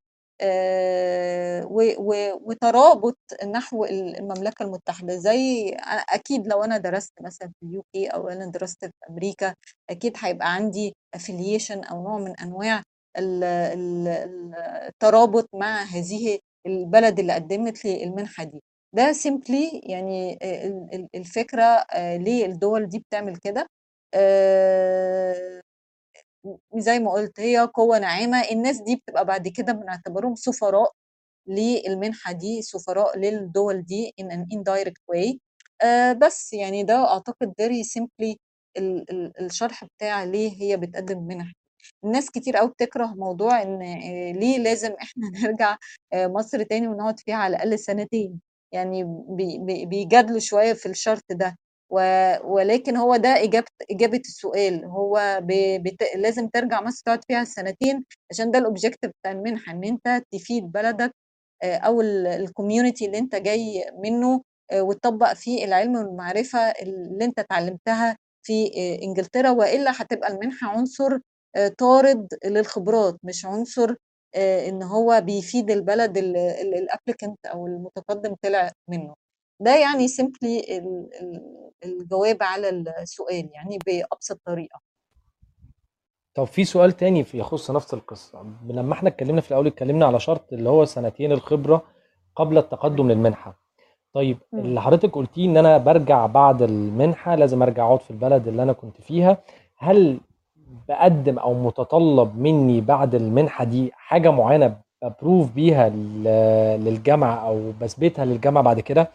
[SPEAKER 2] وترابط نحو المملكة المتحدة. زي أكيد لو أنا درست مثلا في ال UK أو أنا درست في أمريكا أكيد هيبقى عندي affiliation أو نوع من أنواع ال- ال- ال- الترابط مع هذه البلد اللي قدمت لي المنحة دي. ده simply يعني ال- ال- الفكرة آه، ليه الدول دي بتعمل كده. آه، زي ما قلت هي قوة ناعمة. الناس دي بتبقى بعد كده بنعتبرهم سفراء للمنحة دي سفراء للدول دي in an indirect way. آه بس يعني ده أعتقد very simply ال ال الشرح بتاع ليه هي بتقدم منح. الناس كتير قوي بتكره موضوع إن آه، ليه لازم إحنا نرجع آه، مصر تاني ونقعد فيها على الأقل سنتين. يعني بي- بي- بيجادلوا شوية في الشرط ده. ولكن هو ده اجابه إجابة السؤال. هو بت... لازم ترجع مصر تقعد فيها سنتين عشان ده ال objective بتاع المنحة إن أنت تفيد بلدك آه، أو ال community اللي أنت جاي منه آه، وتطبق فيه العلم والمعرفة اللي أنت اتعلمتها في آه، إنجلترا. وإلا هتبقى المنحة عنصر طارد للخبرات مش عنصر إن هو بيفيد البلد ال applicant أو المتقدم طلع منه. ده يعني simply الجواب على السؤال يعني بأبسط طريقة.
[SPEAKER 1] طب في سؤال تاني في يخص نفس القصة. لما إحنا اتكلمنا في الأول اتكلمنا على شرط اللي هو سنتين الخبرة قبل التقدم للمنحة. طيب. اللي حضرتك قلتيه إن أنا برجع بعد المنحة لازم أرجع أقعد في البلد اللي أنا كنت فيها. هل بقدم أو متطلب مني بعد المنحة دي حاجة معينة ب prove بيها للجامعة أو بثبتها للجامعة بعد كده؟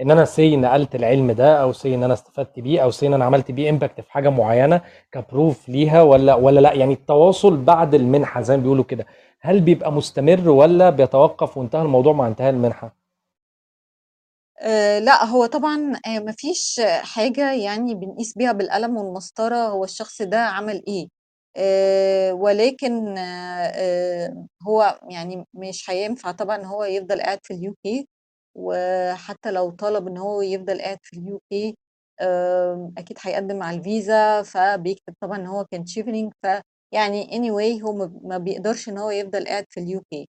[SPEAKER 1] إن أنا say نقلت العلم ده أو say إن أنا استفدت بيه أو say إن أنا عملت بيه impact في حاجة معينة ك proof ليها ولا ولا لأ؟ يعني التواصل بعد المنحة زي ما بيقولوا كده. هل بيبقى مستمر ولا بيتوقف وانتهى الموضوع مع انتهاء المنحة؟
[SPEAKER 2] آه لأ هو طبعا آه مفيش حاجة يعني بنقيس بيها بالقلم والمسطرة هو الشخص ده عمل إيه. آه ولكن آه آه، هو يعني مش هينفع طبعا هو يفضل قاعد في ال UK. وحتى لو طلب إن هو يفضل قاعد في ال UK أكيد هيقدم على الفيزا فبيكتب طبعا إن هو كان شيفنينج ف يعني anyway هو ما بيقدرش إن هو يفضل قاعد في ال UK.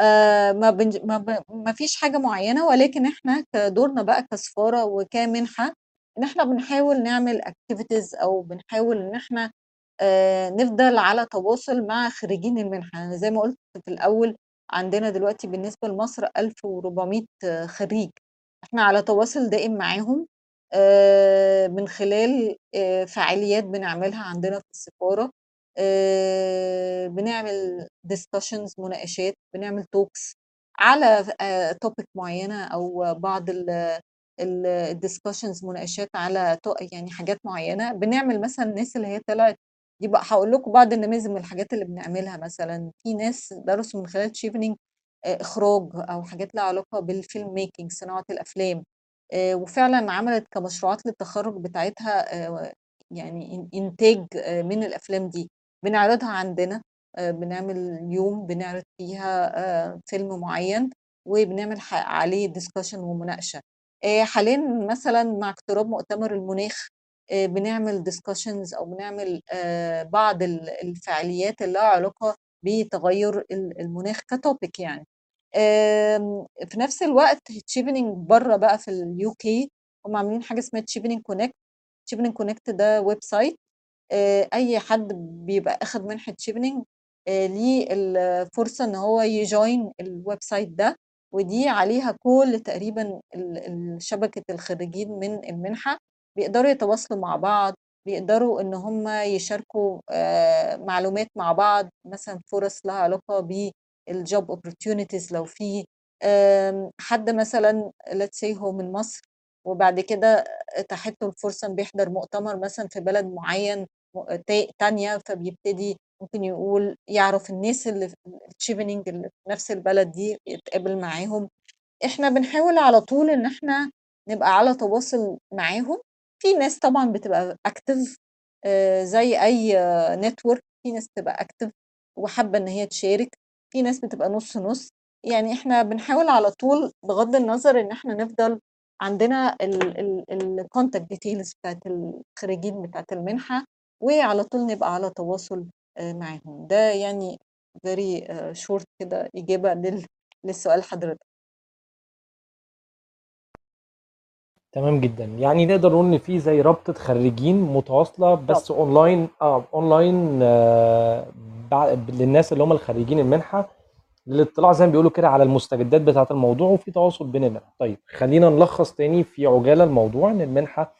[SPEAKER 2] آه، ما بنج... ما, ب... ما فيش حاجة معينة ولكن إحنا كدورنا بقى كسفارة وكمنحة إن إحنا بنحاول نعمل activities أو بنحاول إن إحنا آه، نفضل على تواصل مع خريجين المنحة. أنا زي ما قلت في الأول عندنا دلوقتي بالنسبة لمصر 1400 خريج. إحنا على تواصل دائم معاهم آه، من خلال آه، فعاليات بنعملها عندنا في السفارة آه، بنعمل discussions مناقشات بنعمل talks على topic معينة أو بعض ال discussions مناقشات على يعني حاجات معينة. بنعمل مثلا الناس اللي هي طلعت يبقى هقول لكم بعض النماذج من الحاجات اللي بنعملها مثلا. في ناس درسوا من خلال شيفنينج إخراج أو حاجات لها علاقة بال film making صناعة الأفلام آه، وفعلا عملت كمشروعات للتخرج بتاعتها آه، يعني إن- إنتاج آه، من الأفلام دي. بنعرضها عندنا آه، بنعمل يوم بنعرض فيها آه، فيلم معين وبنعمل عليه discussion ومناقشة. آه، حاليا مثلا مع اقتراب مؤتمر المناخ آه، بنعمل discussions أو بنعمل آه، بعض ال- الفعاليات اللي لها علاقة بتغير ال- المناخ ك topic يعني. في نفس الوقت تشيفنينج بره بقى في ال UK هم عاملين حاجة اسمها Chevening Connect Chevening Connect ده website آه، أي حد بيبقى أخد منحة شيفنينج ليه الفرصة إن هو ي join ال website ده ودي عليها كل تقريبا شبكة الخريجين من المنحة. بيقدروا يتواصلوا مع بعض بيقدروا إن هم يشاركوا آه، معلومات مع بعض مثلا فرص لها علاقة بالجوب opportunities لو في حد مثلا let's say هو من مصر وبعد كده اتاحت الفرصة انه بيحضر مؤتمر مثلا في بلد معين تانية فبيبتدي ممكن يقول يعرف الناس اللي في التشيفنينج اللي في نفس البلد دي يتقابل معاهم. إحنا بنحاول على طول إن إحنا نبقى على تواصل معاهم في ناس طبعا بتبقى active زي أي network في ناس بتبقى active وحابة إن هي تشارك في ناس بتبقى نص نص. يعني إحنا بنحاول على طول بغض النظر إن إحنا نفضل عندنا ال contact details بتاعت الخريجين بتاعت المنحة وعلى طول نبقى على تواصل آه، معاهم. ده يعني آه، short كده لل- للسؤال حضرتك.
[SPEAKER 1] تمام جدا. يعني نقدر نقول إن في زي رابطة خريجين متواصلة بس اونلاين آه اونلاين آه بع- للناس اللي هم الخريجين المنحة. للاطلاع زي ما بيقولوا كده على المستجدات بتاعة الموضوع وفي تواصل بين المنح طيب خلينا نلخص تاني في عجالة الموضوع إن المنحة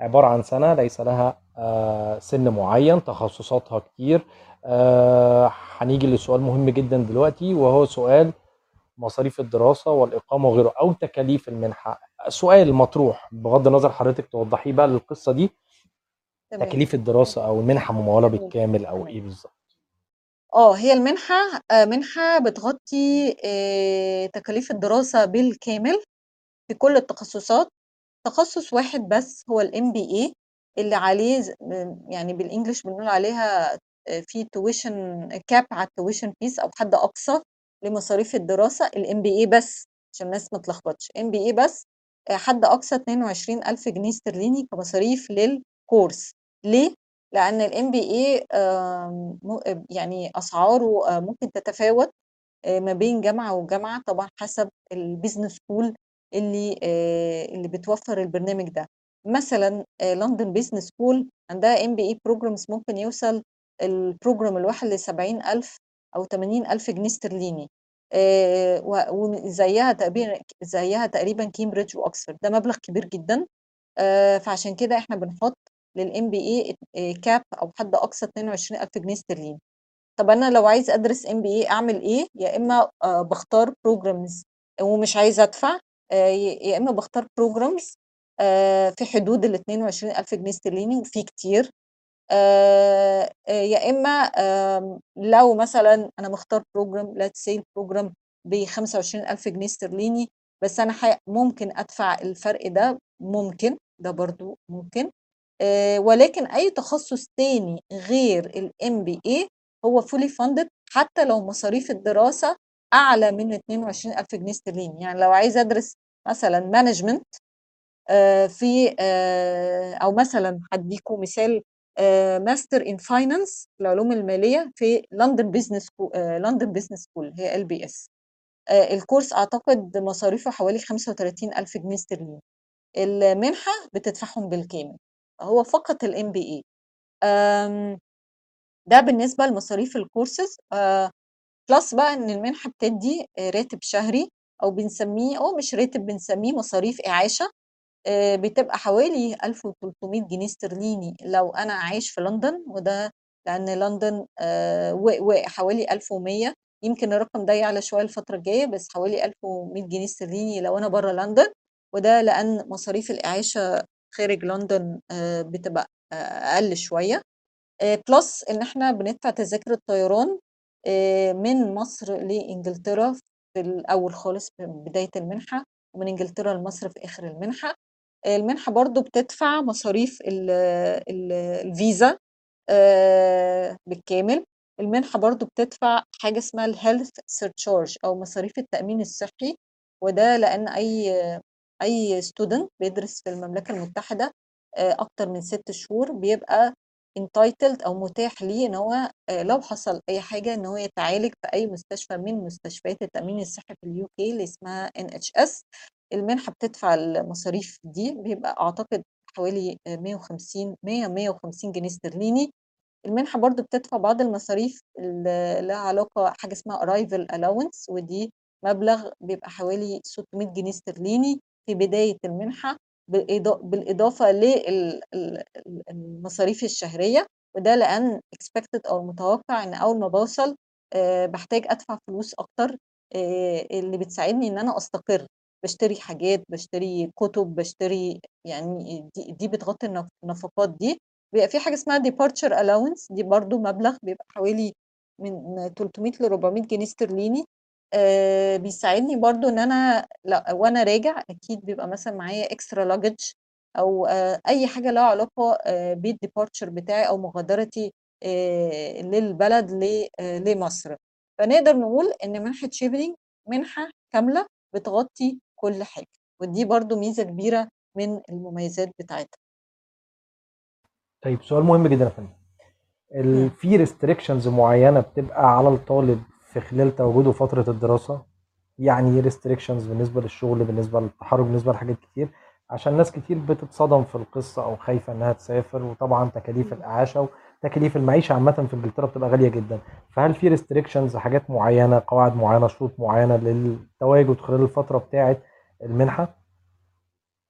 [SPEAKER 1] عبارة عن سنة ليس لها آه، سن معين تخصصاتها كتير. آه، هنيجي لسؤال مهم جدا دلوقتي وهو سؤال مصاريف الدراسة والإقامة وغيره أو تكاليف المنحة. سؤال مطروح بغض النظر حضرتك توضحيه بقى للقصة دي.
[SPEAKER 2] تمام.
[SPEAKER 1] تكاليف الدراسة أو المنحة
[SPEAKER 2] ممولة
[SPEAKER 1] بالكامل
[SPEAKER 2] أو
[SPEAKER 1] إيه بالظبط؟
[SPEAKER 2] آه هي المنحة آه، منحة بتغطي آه، تكاليف الدراسة بالكامل في كل التخصصات. تخصص واحد بس هو الام بي اي اللي عليه يعني بال English بنقول عليها آه، في tuition cap على ال tuition fees أو حد أقصى. لمصاريف الدراسة ال MBA بس عشان الناس ما تلخبطش. MBA بس آه، حد أقصى 22000 جنيه استرليني كمصاريف للكورس. ليه؟ لأن ال MBA يعني أسعاره آه، ممكن تتفاوت آه، ما بين جامعة وجامعة طبعا حسب ال business school اللي اللي بتوفر البرنامج ده. مثلا London Business School عندها MBA programs ممكن يوصل ال program الواحد ل 70000 أو 80000 جنيه استرليني. وزيها تقريبا زيها تقريبا كامبريدج وأكسفورد. ده مبلغ كبير جدا. فعشان كده إحنا بنحط لل MBA cap أو حد أقصى 22000 جنيه استرليني. طب أنا لو عايز أدرس MBA أعمل إيه؟ يا إما آه، بختار programs ومش عايزه أدفع آه، يا إما بختار programs في حدود ال 22000 جنيه استرليني وفي كتير. يا إما لو مثلا أنا مختار program لا سيل program ب 25000 جنيه استرليني بس أنا ممكن أدفع الفرق ده ممكن ده برضو ممكن آه، ولكن أي تخصص تاني غير ال MBA هو fully funded حتى لو مصاريف الدراسة أعلى من 22000 جنيه استرليني. يعني لو عايز أدرس مثلا management في آه، أو مثلا هديكم مثال Master in Finance العلوم المالية في London Business London Business School هي LBS الكورس أعتقد مصاريفه حوالي 35000 جنيه استرليني المنحة بتدفعهم بالكامل هو فقط ال MBA ده بالنسبة لمصاريف ال courses. plus بقى إن المنحة بتدي آه، راتب شهري أو بنسميه أو مش راتب بنسميه مصاريف إعاشة. آه، بتبقى حوالي 1300 جنيه استرليني لو أنا عايش في لندن وده لأن لندن آه، و- وحوالي 1100 يمكن الرقم ده يعلى شوية الفترة الجاية بس حوالي 1100 جنيه استرليني لو أنا بره لندن. وده لأن مصاريف الإعاشة خارج لندن آه، بتبقى أقل شوية. plus إن إحنا بندفع تذاكر الطيران من مصر لإنجلترا في الأول خالص في بداية المنحة ومن إنجلترا لمصر في آخر المنحة. المنحة برضو بتدفع مصاريف ال- ال- الفيزا آه، بالكامل. المنحة برضو بتدفع حاجة اسمها ال health surcharge أو مصاريف التأمين الصحي وده لأن أي أي student بيدرس في المملكة المتحدة آه، أكتر من ست شهور بيبقى entitled أو متاح ليه إن هو آه، لو حصل أي حاجة إن هو يتعالج في أي مستشفى من مستشفيات التأمين الصحي في ال UK اللي اسمها NHS المنحة بتدفع المصاريف دي بيبقى أعتقد حوالي آه، 150 100 150 جنيه استرليني. المنحة برضو بتدفع بعض المصاريف اللي لها علاقة حاجة اسمها arrival allowance ودي مبلغ بيبقى حوالي 600 جنيه استرليني في بداية المنحة بالإضا- بالإضافة للمصاريف الشهرية. وده لأن expected أو المتوقع إن أول ما بوصل آه، بحتاج أدفع فلوس أكتر آه، اللي بتساعدني إن أنا أستقر. بشتري حاجات بشتري كتب بشتري يعني دي, دي بتغطي النف- النفقات دي. بيبقى في حاجة اسمها departure allowance دي برضو مبلغ بيبقى حوالي من 300 ل 400 جنيه استرليني آه بيساعدني برضو إن أنا لأ وأنا راجع أكيد بيبقى مثلا معايا extra luggage أو آه أي حاجة لها علاقة آه بال departure بتاعي أو مغادرتي آه للبلد لمصر. فنقدر نقول إن منحة تشيفنينج منحة كاملة بتغطي كل حاجة ودي برضو ميزة كبيرة من المميزات بتاعتها.
[SPEAKER 1] طيب سؤال مهم جدا يا فندم. ال-. في restrictions معينة بتبقى على الطالب في خلال تواجده فترة الدراسة؟ يعني إيه restrictions بالنسبة للشغل بالنسبة للتحرك بالنسبة لحاجات كتير؟ عشان ناس كتير بتتصدم في القصة أو خايفة إنها تسافر وطبعا تكاليف
[SPEAKER 2] مم.
[SPEAKER 1] الاعاشه تكاليف المعيشة عامة في إنجلترا بتبقى غالية جدا. فهل في restrictions حاجات معينة قواعد معينة شروط معينة للتواجد خلال الفترة بتاعه المنحة؟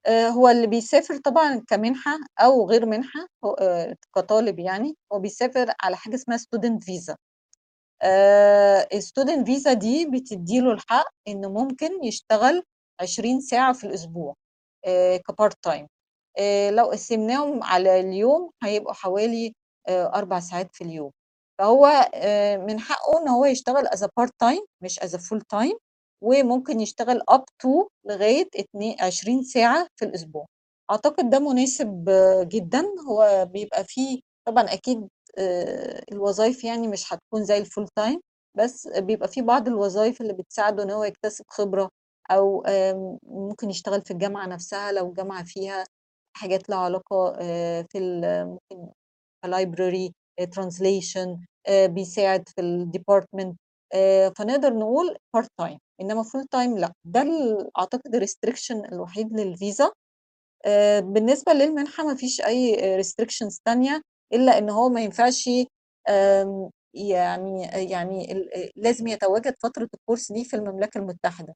[SPEAKER 2] آه، هو اللي بيسافر طبعا كمنحة أو غير منحة آه، كطالب يعني هو بيسافر على حاجة اسمها student visa ال student visa دي بتديله الحق إنه ممكن يشتغل 20 ساعة في الأسبوع ك part time لو قسمناهم على اليوم هيبقوا حوالي آه، أربع ساعات في اليوم. فهو آه، من حقه إن هو يشتغل as a part time مش as a full time. وممكن يشتغل up to لغاية 20 ساعة في الأسبوع. أعتقد ده مناسب آه، جدا. هو بيبقى فيه طبعا أكيد الوظائف يعني مش هتكون زي الفول تايم بس بيبقى في بعض الوظائف اللي بتساعده إن هو يكتسب خبرة أو ممكن يشتغل في الجامعة نفسها لو الجامعة فيها حاجات لها علاقة في ممكن library translation بيساعد في ال department فنقدر نقول part time إنما full time لأ. ده أعتقد ال restriction الوحيد للفيزا بالنسبة للمنحة ما فيش أي restrictions تانية إلا إن هو ما ينفعش يعني يعني لازم يتواجد فترة الكورس دي في المملكة المتحدة.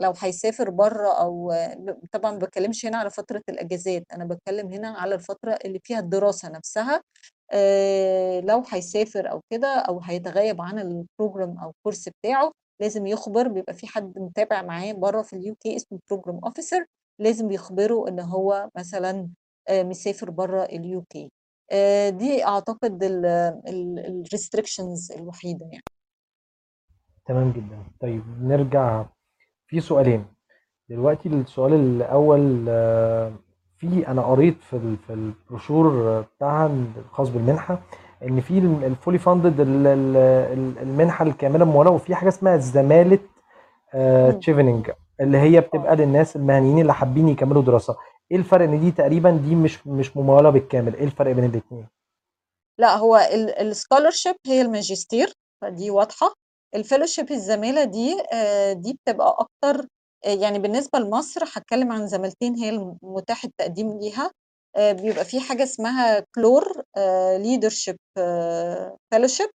[SPEAKER 2] لو هيسافر بره أو طبعا ما بتكلمش هنا على فترة الأجازات أنا بتكلم هنا على الفترة اللي فيها الدراسة نفسها. لو هيسافر أو كده أو هيتغيب عن ال program أو الكورس بتاعه لازم يخبر بيبقى في حد متابع معاه بره في ال UK اسمه program officer لازم يخبره إن هو مثلا مسافر بره ال UK. دي أعتقد ال restrictions الوحيدة يعني.
[SPEAKER 1] تمام جدا. طيب نرجع في سؤالين. دلوقتي السؤال الأول في أنا قريت في في البروشور بتاعها الخاص بالمنحة إن في ال fully funded المنحة الكاملة مموله وفي حاجة اسمها زمالة تشيفننج اللي هي بتبقى للناس المهنيين اللي حابين يكملوا دراسة. إيه الفرق إن دي تقريبا دي مش مش ممولة بالكامل؟ إيه الفرق بين الاثنين
[SPEAKER 2] لا هو ال scholarship هي الماجستير فدي واضحة. ال fellowship الزمالة دي دي بتبقى أكتر يعني بالنسبة لمصر هتكلم عن زمالتين هي المتاح التقديم ليها. بيبقى في حاجة اسمها Clore Leadership Fellowship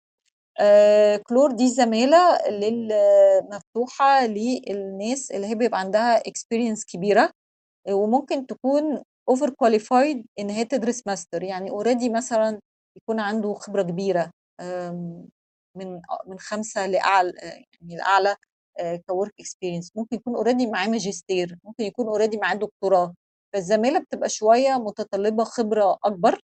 [SPEAKER 2] Clore دي زمالة مفتوحه للناس اللي هي بيبقى عندها experience كبيرة وممكن تكون over qualified إن هي تدرس ماستر يعني already مثلا يكون عنده خبرة كبيرة من من خمسة لأعلى يعني الأعلى. work experience ممكن يكون already معاه ماجستير ممكن يكون already معاه دكتوراه. فالزمالة بتبقى شوية متطلبة خبرة أكبر.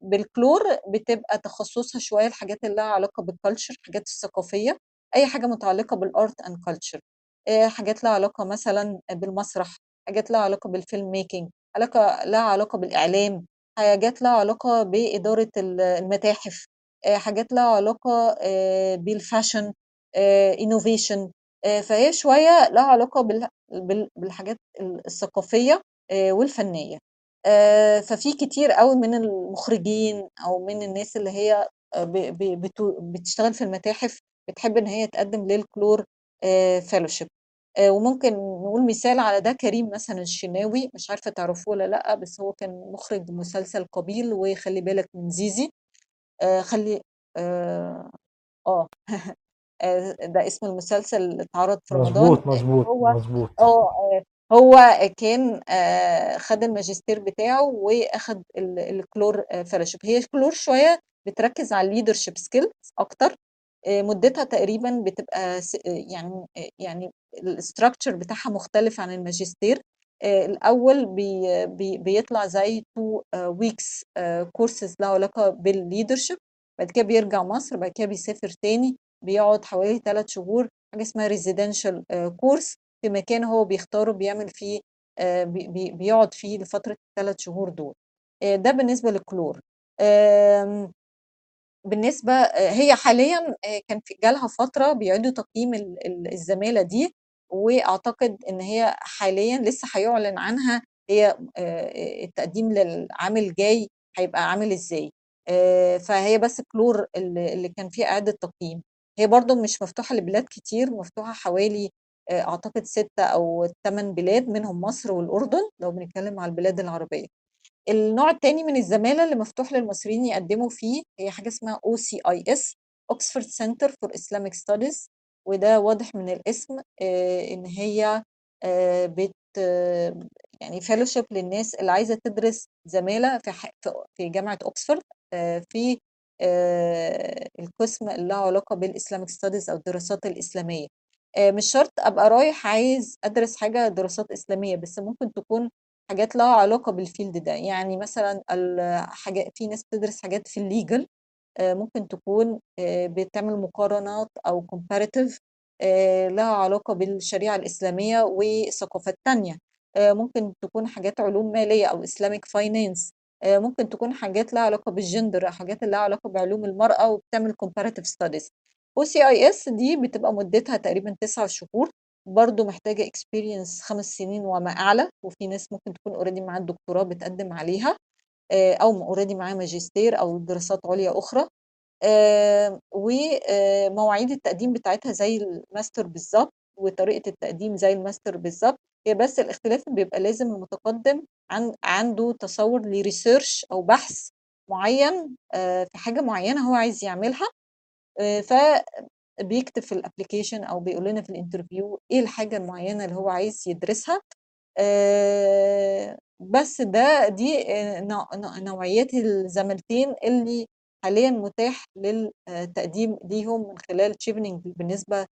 [SPEAKER 2] بال Clore بتبقى تخصصها شوية الحاجات اللي لها علاقة بال culture الحاجات الثقافية أي حاجة متعلقة بال art and culture حاجات لها علاقة مثلا بالمسرح حاجات لها علاقة بال film making علاقة لها علاقة بالإعلام حاجات لها علاقة بإدارة المتاحف حاجات لها علاقة بال fashion innovation فهي شوية لها علاقة بالحاجات الثقافية والفنية. ففي كتير قوي من المخرجين أو من الناس اللي هي بتشتغل في المتاحف بتحب إن هي تقدم لل Clore Fellowship وممكن نقول مثال على ده كريم مثلا الشناوي مش عارفة تعرفوه ولا لأ بس هو كان مخرج مسلسل قابيل وخلي بالك من زيزي. آه خلي آه, آه. ده اسم المسلسل اللي اتعرض في رمضان
[SPEAKER 1] مظبوط مظبوط
[SPEAKER 2] هو
[SPEAKER 1] مظبوط.
[SPEAKER 2] آه هو كان خد الماجستير بتاعه واخد ال Clore Fellowship هي ال Clore شوية بتركز على ال leadership skills أكتر مدتها تقريبا بتبقى يعني يعني ال structure بتاعها مختلف عن الماجستير. الأول بي بي بيطلع زي two weeks كورسز له علاقة بال leadership بعد كده بيرجع مصر بعد كده بيسافر تاني بيقعد حوالي ثلاث شهور حاجة اسمها residential course في مكان هو بيختاره بيعمل فيه بي بيقعد فيه لفترة الثلاث شهور دول. ده بالنسبة لل Clore. بالنسبة هي حاليا كان في جالها فترة بيعيدوا تقييم الزمالة دي وأعتقد إن هي حاليا لسه هيعلن عنها هي التقديم للعام الجاي هيبقى عامل إزاي. فهي بس كلور اللي كان فيه إعادة تقييم. هي برضو مش مفتوحة لبلاد كتير مفتوحة حوالي أعتقد ستة أو ثمان بلاد منهم مصر والأردن لو بنتكلم على البلاد العربية. النوع التاني من الزمالة اللي مفتوح للمصريين يقدموا فيه هي حاجة اسمها OCIS Oxford Center for Islamic Studies وده واضح من الاسم آه، إن هي آه، بت آه، يعني fellowship للناس اللي عايزة تدرس زمالة في في جامعة أوكسفورد آه، في آه، القسم اللي له علاقة بال Islamic studies أو الدراسات الإسلامية. آه، مش شرط أبقى رايح عايز أدرس حاجة دراسات إسلامية بس ممكن تكون حاجات لها علاقة بال field ده. يعني مثلا ال- حاجة في ناس بتدرس حاجات في ال legal ممكن تكون آه، بتعمل مقارنات أو آه، لها علاقة بالشريعة الإسلامية وثقافات تانية. آه، ممكن تكون حاجات علوم مالية أو finance. آه، ممكن تكون حاجات لها علاقة بالجندر حاجات لها علاقة بعلوم المرأة وبتعمل comparative studies. OCIS دي بتبقى مدتها تقريبا تسع شهور برضو محتاجة experience خمس سنين وما أعلى وفي ناس ممكن تكون already معاها الدكتوراه بتقدم عليها آه، أو already معاها ماجستير أو دراسات عليا أخرى. آه، ومواعيد التقديم بتاعتها زي الماستر بالظبط وطريقة التقديم زي الماستر بالظبط. هي بس الاختلاف بيبقى لازم المتقدم عن عنده تصور ل research أو بحث معين آه، في حاجة معينة هو عايز يعملها آه، فبيكتب في ال application أو بيقول لنا في ال interview إيه الحاجة المعينة اللي هو عايز يدرسها آه، بس ده دي نوع- نوع- نوعيات الزمالتين اللي حاليا متاح للتقديم ليهم من خلال تشيفنينج بالنسبة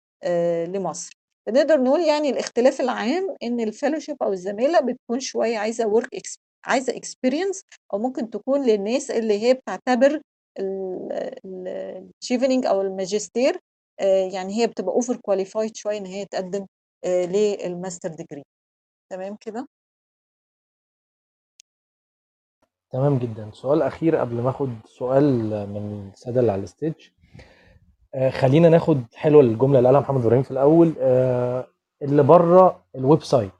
[SPEAKER 2] لمصر. نقدر نقول يعني الاختلاف العام إن ال fellowship أو الزمالة بتكون شوية عايزة work عايزة experience أو ممكن تكون للناس اللي هي بتعتبر التشيفنينج أو الماجستير آه، يعني هي بتبقى over qualified شوية إن هي تقدم آه، لل master degree تمام كده؟
[SPEAKER 1] تمام جدا. سؤال أخير قبل ما آخد سؤال من السادة اللي على ال stage آه خلينا ناخد حلوة الجملة اللي قالها محمد إبراهيم في الأول. آه اللي بره ال website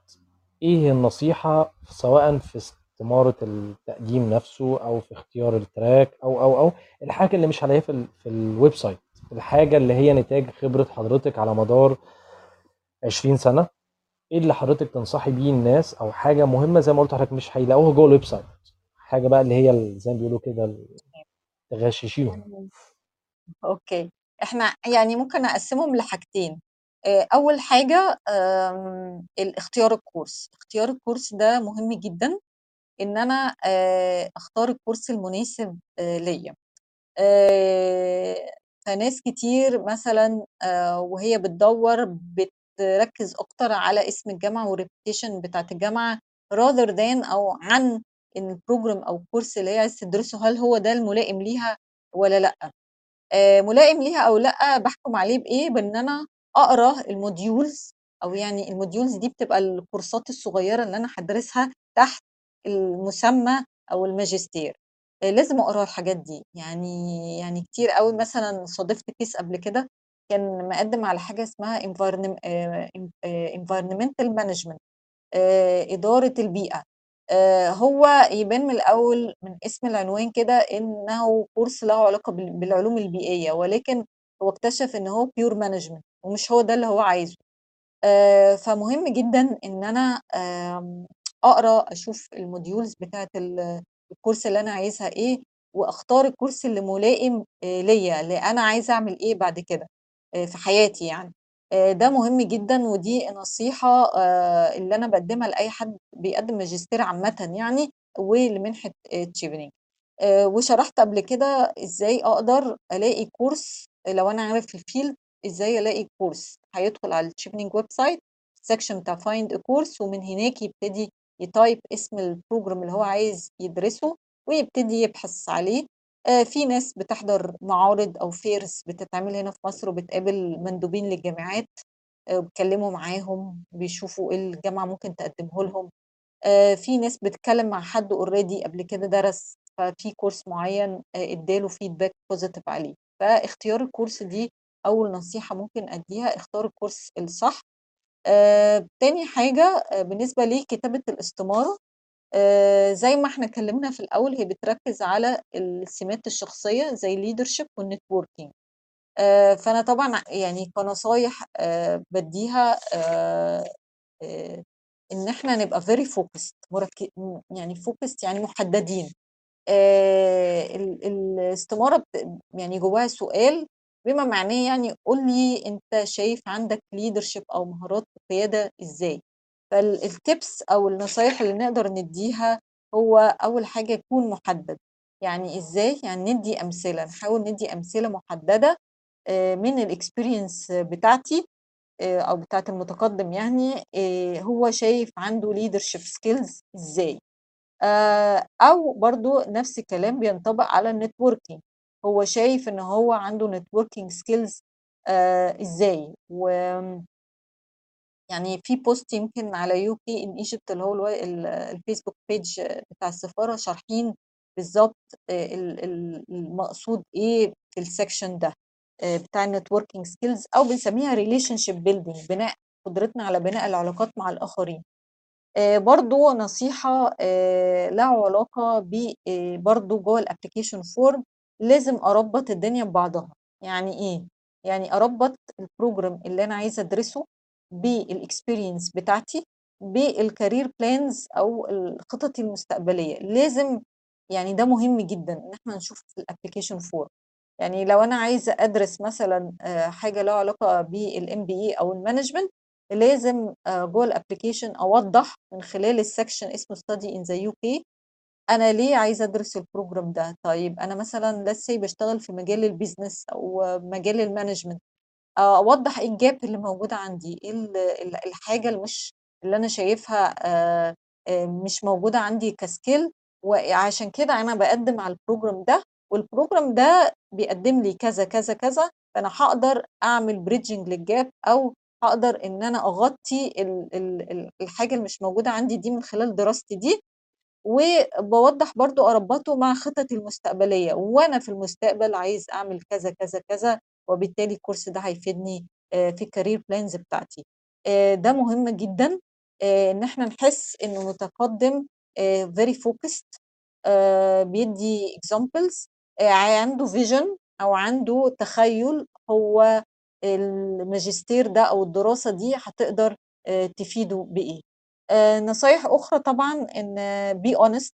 [SPEAKER 1] إيه النصيحة سواء في استماره التقديم نفسه أو في اختيار ال track أو أو أو الحاجة اللي مش هلاقيها في, في ال website؟ الحاجة اللي هي نتاج خبرة حضرتك على مدار 20 سنة. إيه اللي حضرتك تنصحي بيه الناس أو حاجة مهمة زي ما قلت لحضرتك مش هيلاقوها جوه ال website؟ حاجة بقى اللي هي زي ما بيقولوا كده تغششيهم.
[SPEAKER 2] okay. إحنا يعني ممكن أقسمهم لحاجتين. أول حاجة آم، الاختيار الكورس. اختيار الكورس ده مهم جدا إن أنا أختار الكورس المناسب ليا. فناس كتير مثلا وهي بتدور بتركز أكتر على اسم الجامعة وال reputation بتاعت الجامعة rather than أو عن إن ال program أو الكورس اللي هي عايز تدرسه هل هو ده الملائم ليها ولا لأ. آه، ملائم ليها أو لأ بحكم عليه بإيه؟ بإن أنا أقرأ ال modules أو يعني ال modules دي بتبقى الكورسات الصغيرة اللي أنا هدرسها تحت المسمى أو الماجستير. آه، لازم أقرأ الحاجات دي. يعني يعني كتير قوي مثلا صادفت case قبل كده كان مقدم على حاجة اسمها environmental management آه، إدارة البيئة. آه، هو يبان من الأول من اسم العنوان كده إنه كورس له علاقة بال- بالعلوم البيئية ولكن هو اكتشف إن هو pure management ومش هو ده اللي هو عايزه. آه، فمهم جدا إن أنا أقرأ أشوف ال modules بتاعت ال- الكورس اللي أنا عايزها إيه وأختار الكورس اللي ملائم آه، ليا اللي أنا عايزة أعمل إيه بعد كده آه، في حياتي يعني. آه، ده مهم جدا ودي نصيحة آه، اللي أنا بقدمها لأي حد بيقدم ماجستير عامة يعني ولمنحة تشيفنينج وشرحت قبل كده إزاي أقدر ألاقي كورس لو أنا عارف ال field إزاي ألاقي كورس. هيدخل على التشيفنينج website section بتاع find course ومن هناك يبتدي ي type اسم ال program اللي هو عايز يدرسه ويبتدي يبحث عليه. آه، في ناس بتحضر معارض أو fairs بتتعمل هنا في مصر وبتقابل مندوبين للجامعات آه، وبيتكلموا معاهم بيشوفوا إيه الجامعة ممكن تقدمه لهم. آه، في ناس بتتكلم مع حد already قبل كده درس ففي كورس معين اداله feedback positive عليه. فاختيار الكورس دي أول نصيحة ممكن أديها اختار الكورس الصح. تاني حاجة بالنسبة لكتابة الاستمارة آه، زي ما إحنا اتكلمنا في الأول هي بتركز على السمات الشخصية زي leadership والنتوركينج آه، فأنا طبعا يعني كنصايح آه، بديها إن إحنا نبقى مرك م يعني focused يعني محددين. الاستمارة يعني جواها سؤال بما معناه يعني قُل لي أنت شايف عندك leadership أو مهارات القيادة إزاي؟ فال الtips أو النصايح اللي نقدر ندّيها هو أول حاجة يكون محدد، يعني إزاي؟ يعني ندّي أمثلة، نحاول ندّي أمثلة محددة آآ من الexperience بتاعتي آآ أو بتاعة المتقدم يعني آآ هو شايف عنده leadership إزاي؟ آآ أو برضه نفس الكلام بينطبق على الnetworking هو شايف إن هو عنده networking skills آآ إزاي؟ يعني في post يمكن على UK in Egypt اللي هو الفيسبوك page بتاع السفارة شارحين ال ال المقصود إيه في الsection ده آآ بتاع الnetworking skills أو بنسميها relationship building بناء قدرتنا على بناء العلاقات مع الآخرين. آآ برضه نصيحة آآ لها علاقة ب آآ برضه جوّه الapplication form لازم أربّط الدنيا ببعضها، يعني إيه؟ يعني أربّط الprogram اللي أنا عايزة أدرسه بالexperience بتاعتي plans أو ال خططي المستقبلية، لازم يعني ده مهم جدًا إن إحنا نشوفه في الapplication form يعني لو أنا عايزة أدرس مثلًا آآ حاجة لها علاقة بالMBA أو الmanagement لازم آآ جوّه الapplication أوضّح من خلال الsection اسمه study in the UK أنا ليه عايزة أدرس الprogram ده؟ طيب أنا مثلًا say باشتغل في مجال الbusiness أو مجال الmanagement آآ أوضّح إيه الgap اللي موجودة عندي، إيه ال ال الحاجة اللي مش اللي أنا شايفها آآ آآ مش موجودة عندي كskill وعشان كده أنا باقدّم على الprogram ده والprogram ده بيقدّم لي كذا، كذا، كذا، فأنا هاقدر أعمل bridging للgap أو هاقدر إن أنا أغطّي ال ال ال الحاجة اللي مش موجودة عندي دي من خلال دراستي دي، وباوضّح برضه أربّطه مع خططي المستقبلية، وأنا في المستقبل عايز أعمل كذا، كذا، كذا، وبالتالي الcourse ده هيفيدني آآ في الcareer plans بتاعتي. آآ ده مهم جدًا آآ إن إحنا نحس إنه متقدم focused آآ بيدّي آآ عنده vision أو عنده تخيُّل هو الماجستير ده أو الدراسة دي هتقدر تفيده بإيه. آآ نصايح أخرى طبعًا be honest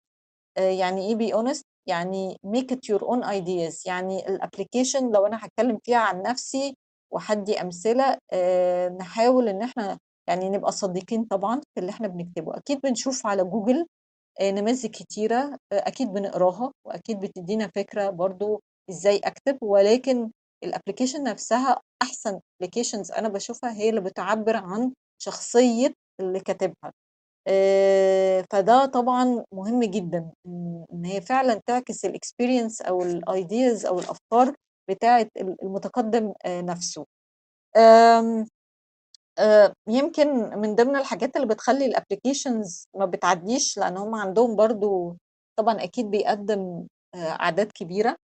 [SPEAKER 2] آآ يعني إيه be honest؟ يعني make it your own ideas يعني الapplication لو أنا هاتكلم فيها عن نفسي وهادّي أمثلة آآ نحاول إن إحنا يعني نبقى صادقين طبعًا في اللي إحنا بنكتبه، أكيد بنشوف على جوجل آآ نماذج كتيرة آآ أكيد بنقراها وأكيد بتدّينا فكرة برضه إزاي أكتب، ولكن الapplication نفسها أحسن applications أنا باشوفها هي اللي بتعبّر عن شخصية اللي كاتبها. آآ فده طبعًا مهم جدًا إن هي فعلًا تعكس الexperience أو الideas أو الأفكار بتاعة ال المتقدم آآ نفسه. آآ يمكن من ضمن الحاجات اللي بتخلّي الapplications ما بتعدّيش لأن هم عندهم برضه طبعًا أكيد بيقدّم أعداد كبيرة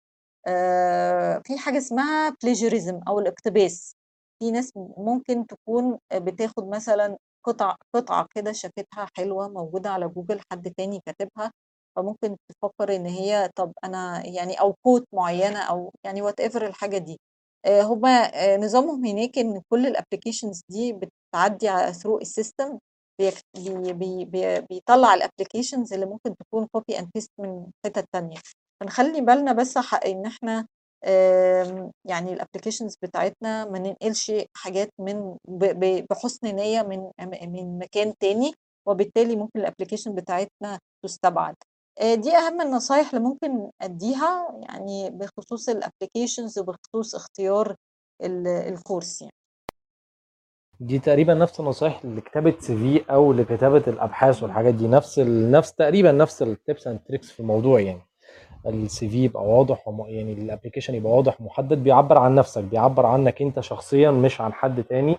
[SPEAKER 2] في حاجة اسمها plagiarism أو الاقتباس، في ناس ممكن تكون بتاخد مثلًا قطع قطعة كده شافتها حلوة موجودة على جوجل حد تاني كاتبها، فممكن تفكّر إن هي طَب أنا يعني أو quote معيّنة أو يعني whatever الحاجة دي. آآ هم آآ نظامهم هناك إن كل الapplications دي بتعدّي ع through بي بيطلّع الapplications اللي ممكن تكون copy and paste من حتت تانية، فنخلّي بالنا بس ح إن إحنا يعني الapplications بتاعتنا ما ننقلش حاجات من بحُسن نيّة من من مكان تاني، وبالتالي ممكن الapplication بتاعتنا تُستبعد. آآ دي أهم النصايح اللي ممكن أدّيها يعني بخصوص الapplications وبخصوص اختيار ال الcourse يعني.
[SPEAKER 1] دي تقريبًا نفس النصايح لكتابة CV أو لكتابة الأبحاث. والحاجات دي، نفس نفس تقريبًا نفس الtips and tricks في الموضوع يعني. الCV يبقى واضح وم يعني الapplication يبقى واضح ومحدد بيعبّر عن نفسك، بيعبّر عنك أنت شخصيًا مش عن حد تاني.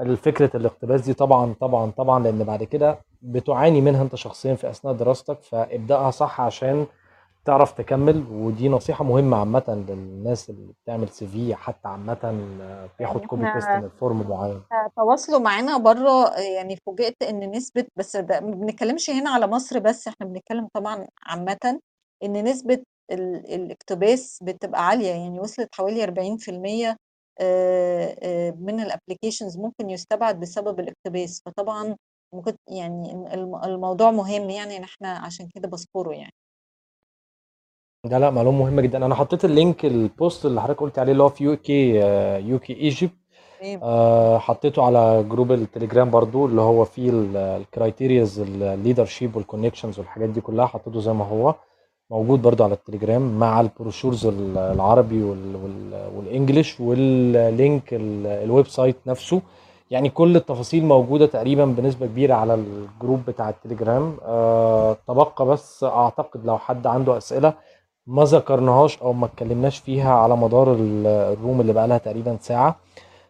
[SPEAKER 1] الفكرة الاقتباس دي طبعًا، طبعًا، طبعًا لإن بعد كده بتعاني منها أنت شخصيًا في أثناء دراستك، فابدأها صح عشان تعرف تكمّل، ودي نصيحة مهمة عامةً للناس اللي بتعمل CV حتى عامةً بياخد
[SPEAKER 2] يعني
[SPEAKER 1] copy paste
[SPEAKER 2] إحنا
[SPEAKER 1] من form معيّن.
[SPEAKER 2] آآ تواصلوا معانا برّه يعني فوجئت إن نسبة بس ده ما بنتكلمش هنا على مصر بس، إحنا بنتكلم طبعًا عامةً، إن نسبة ال الاقتباس بتبقى عالية، يعني وصلت حوالي 40% آآ آآ من الapplications ممكن يُستبعد بسبب الاقتباس، فطبعًا ممكن يعني الم الموضوع مهم يعني إن إحنا عشان كده باذكره يعني.
[SPEAKER 1] لا، لأ، معلومة مهمة جدًا. أنا حطيت ال link ال post اللي حضرتك قُلتِ عليه اللي هو في UK UK Egypt
[SPEAKER 2] تمام.
[SPEAKER 1] آآ حطيته على جروب التليجرام برضه اللي هو فيه ال ال criterias ال leadership وال connections والحاجات دي كلها حطيته زي ما هو، موجود برضه على التليجرام مع ال brochures ال العربي وال وال وال English وال link ال ال website نفسه، يعني كل التفاصيل موجودة تقريبًا بنسبة كبيرة على الجروب بتاع التليجرام. آآ تبقى بس أعتقد لو حد عنده أسئلة ما ذكرناهاش أو ما اتكلمناش فيها على مدار ال ال room اللي بقى لها تقريبًا ساعة،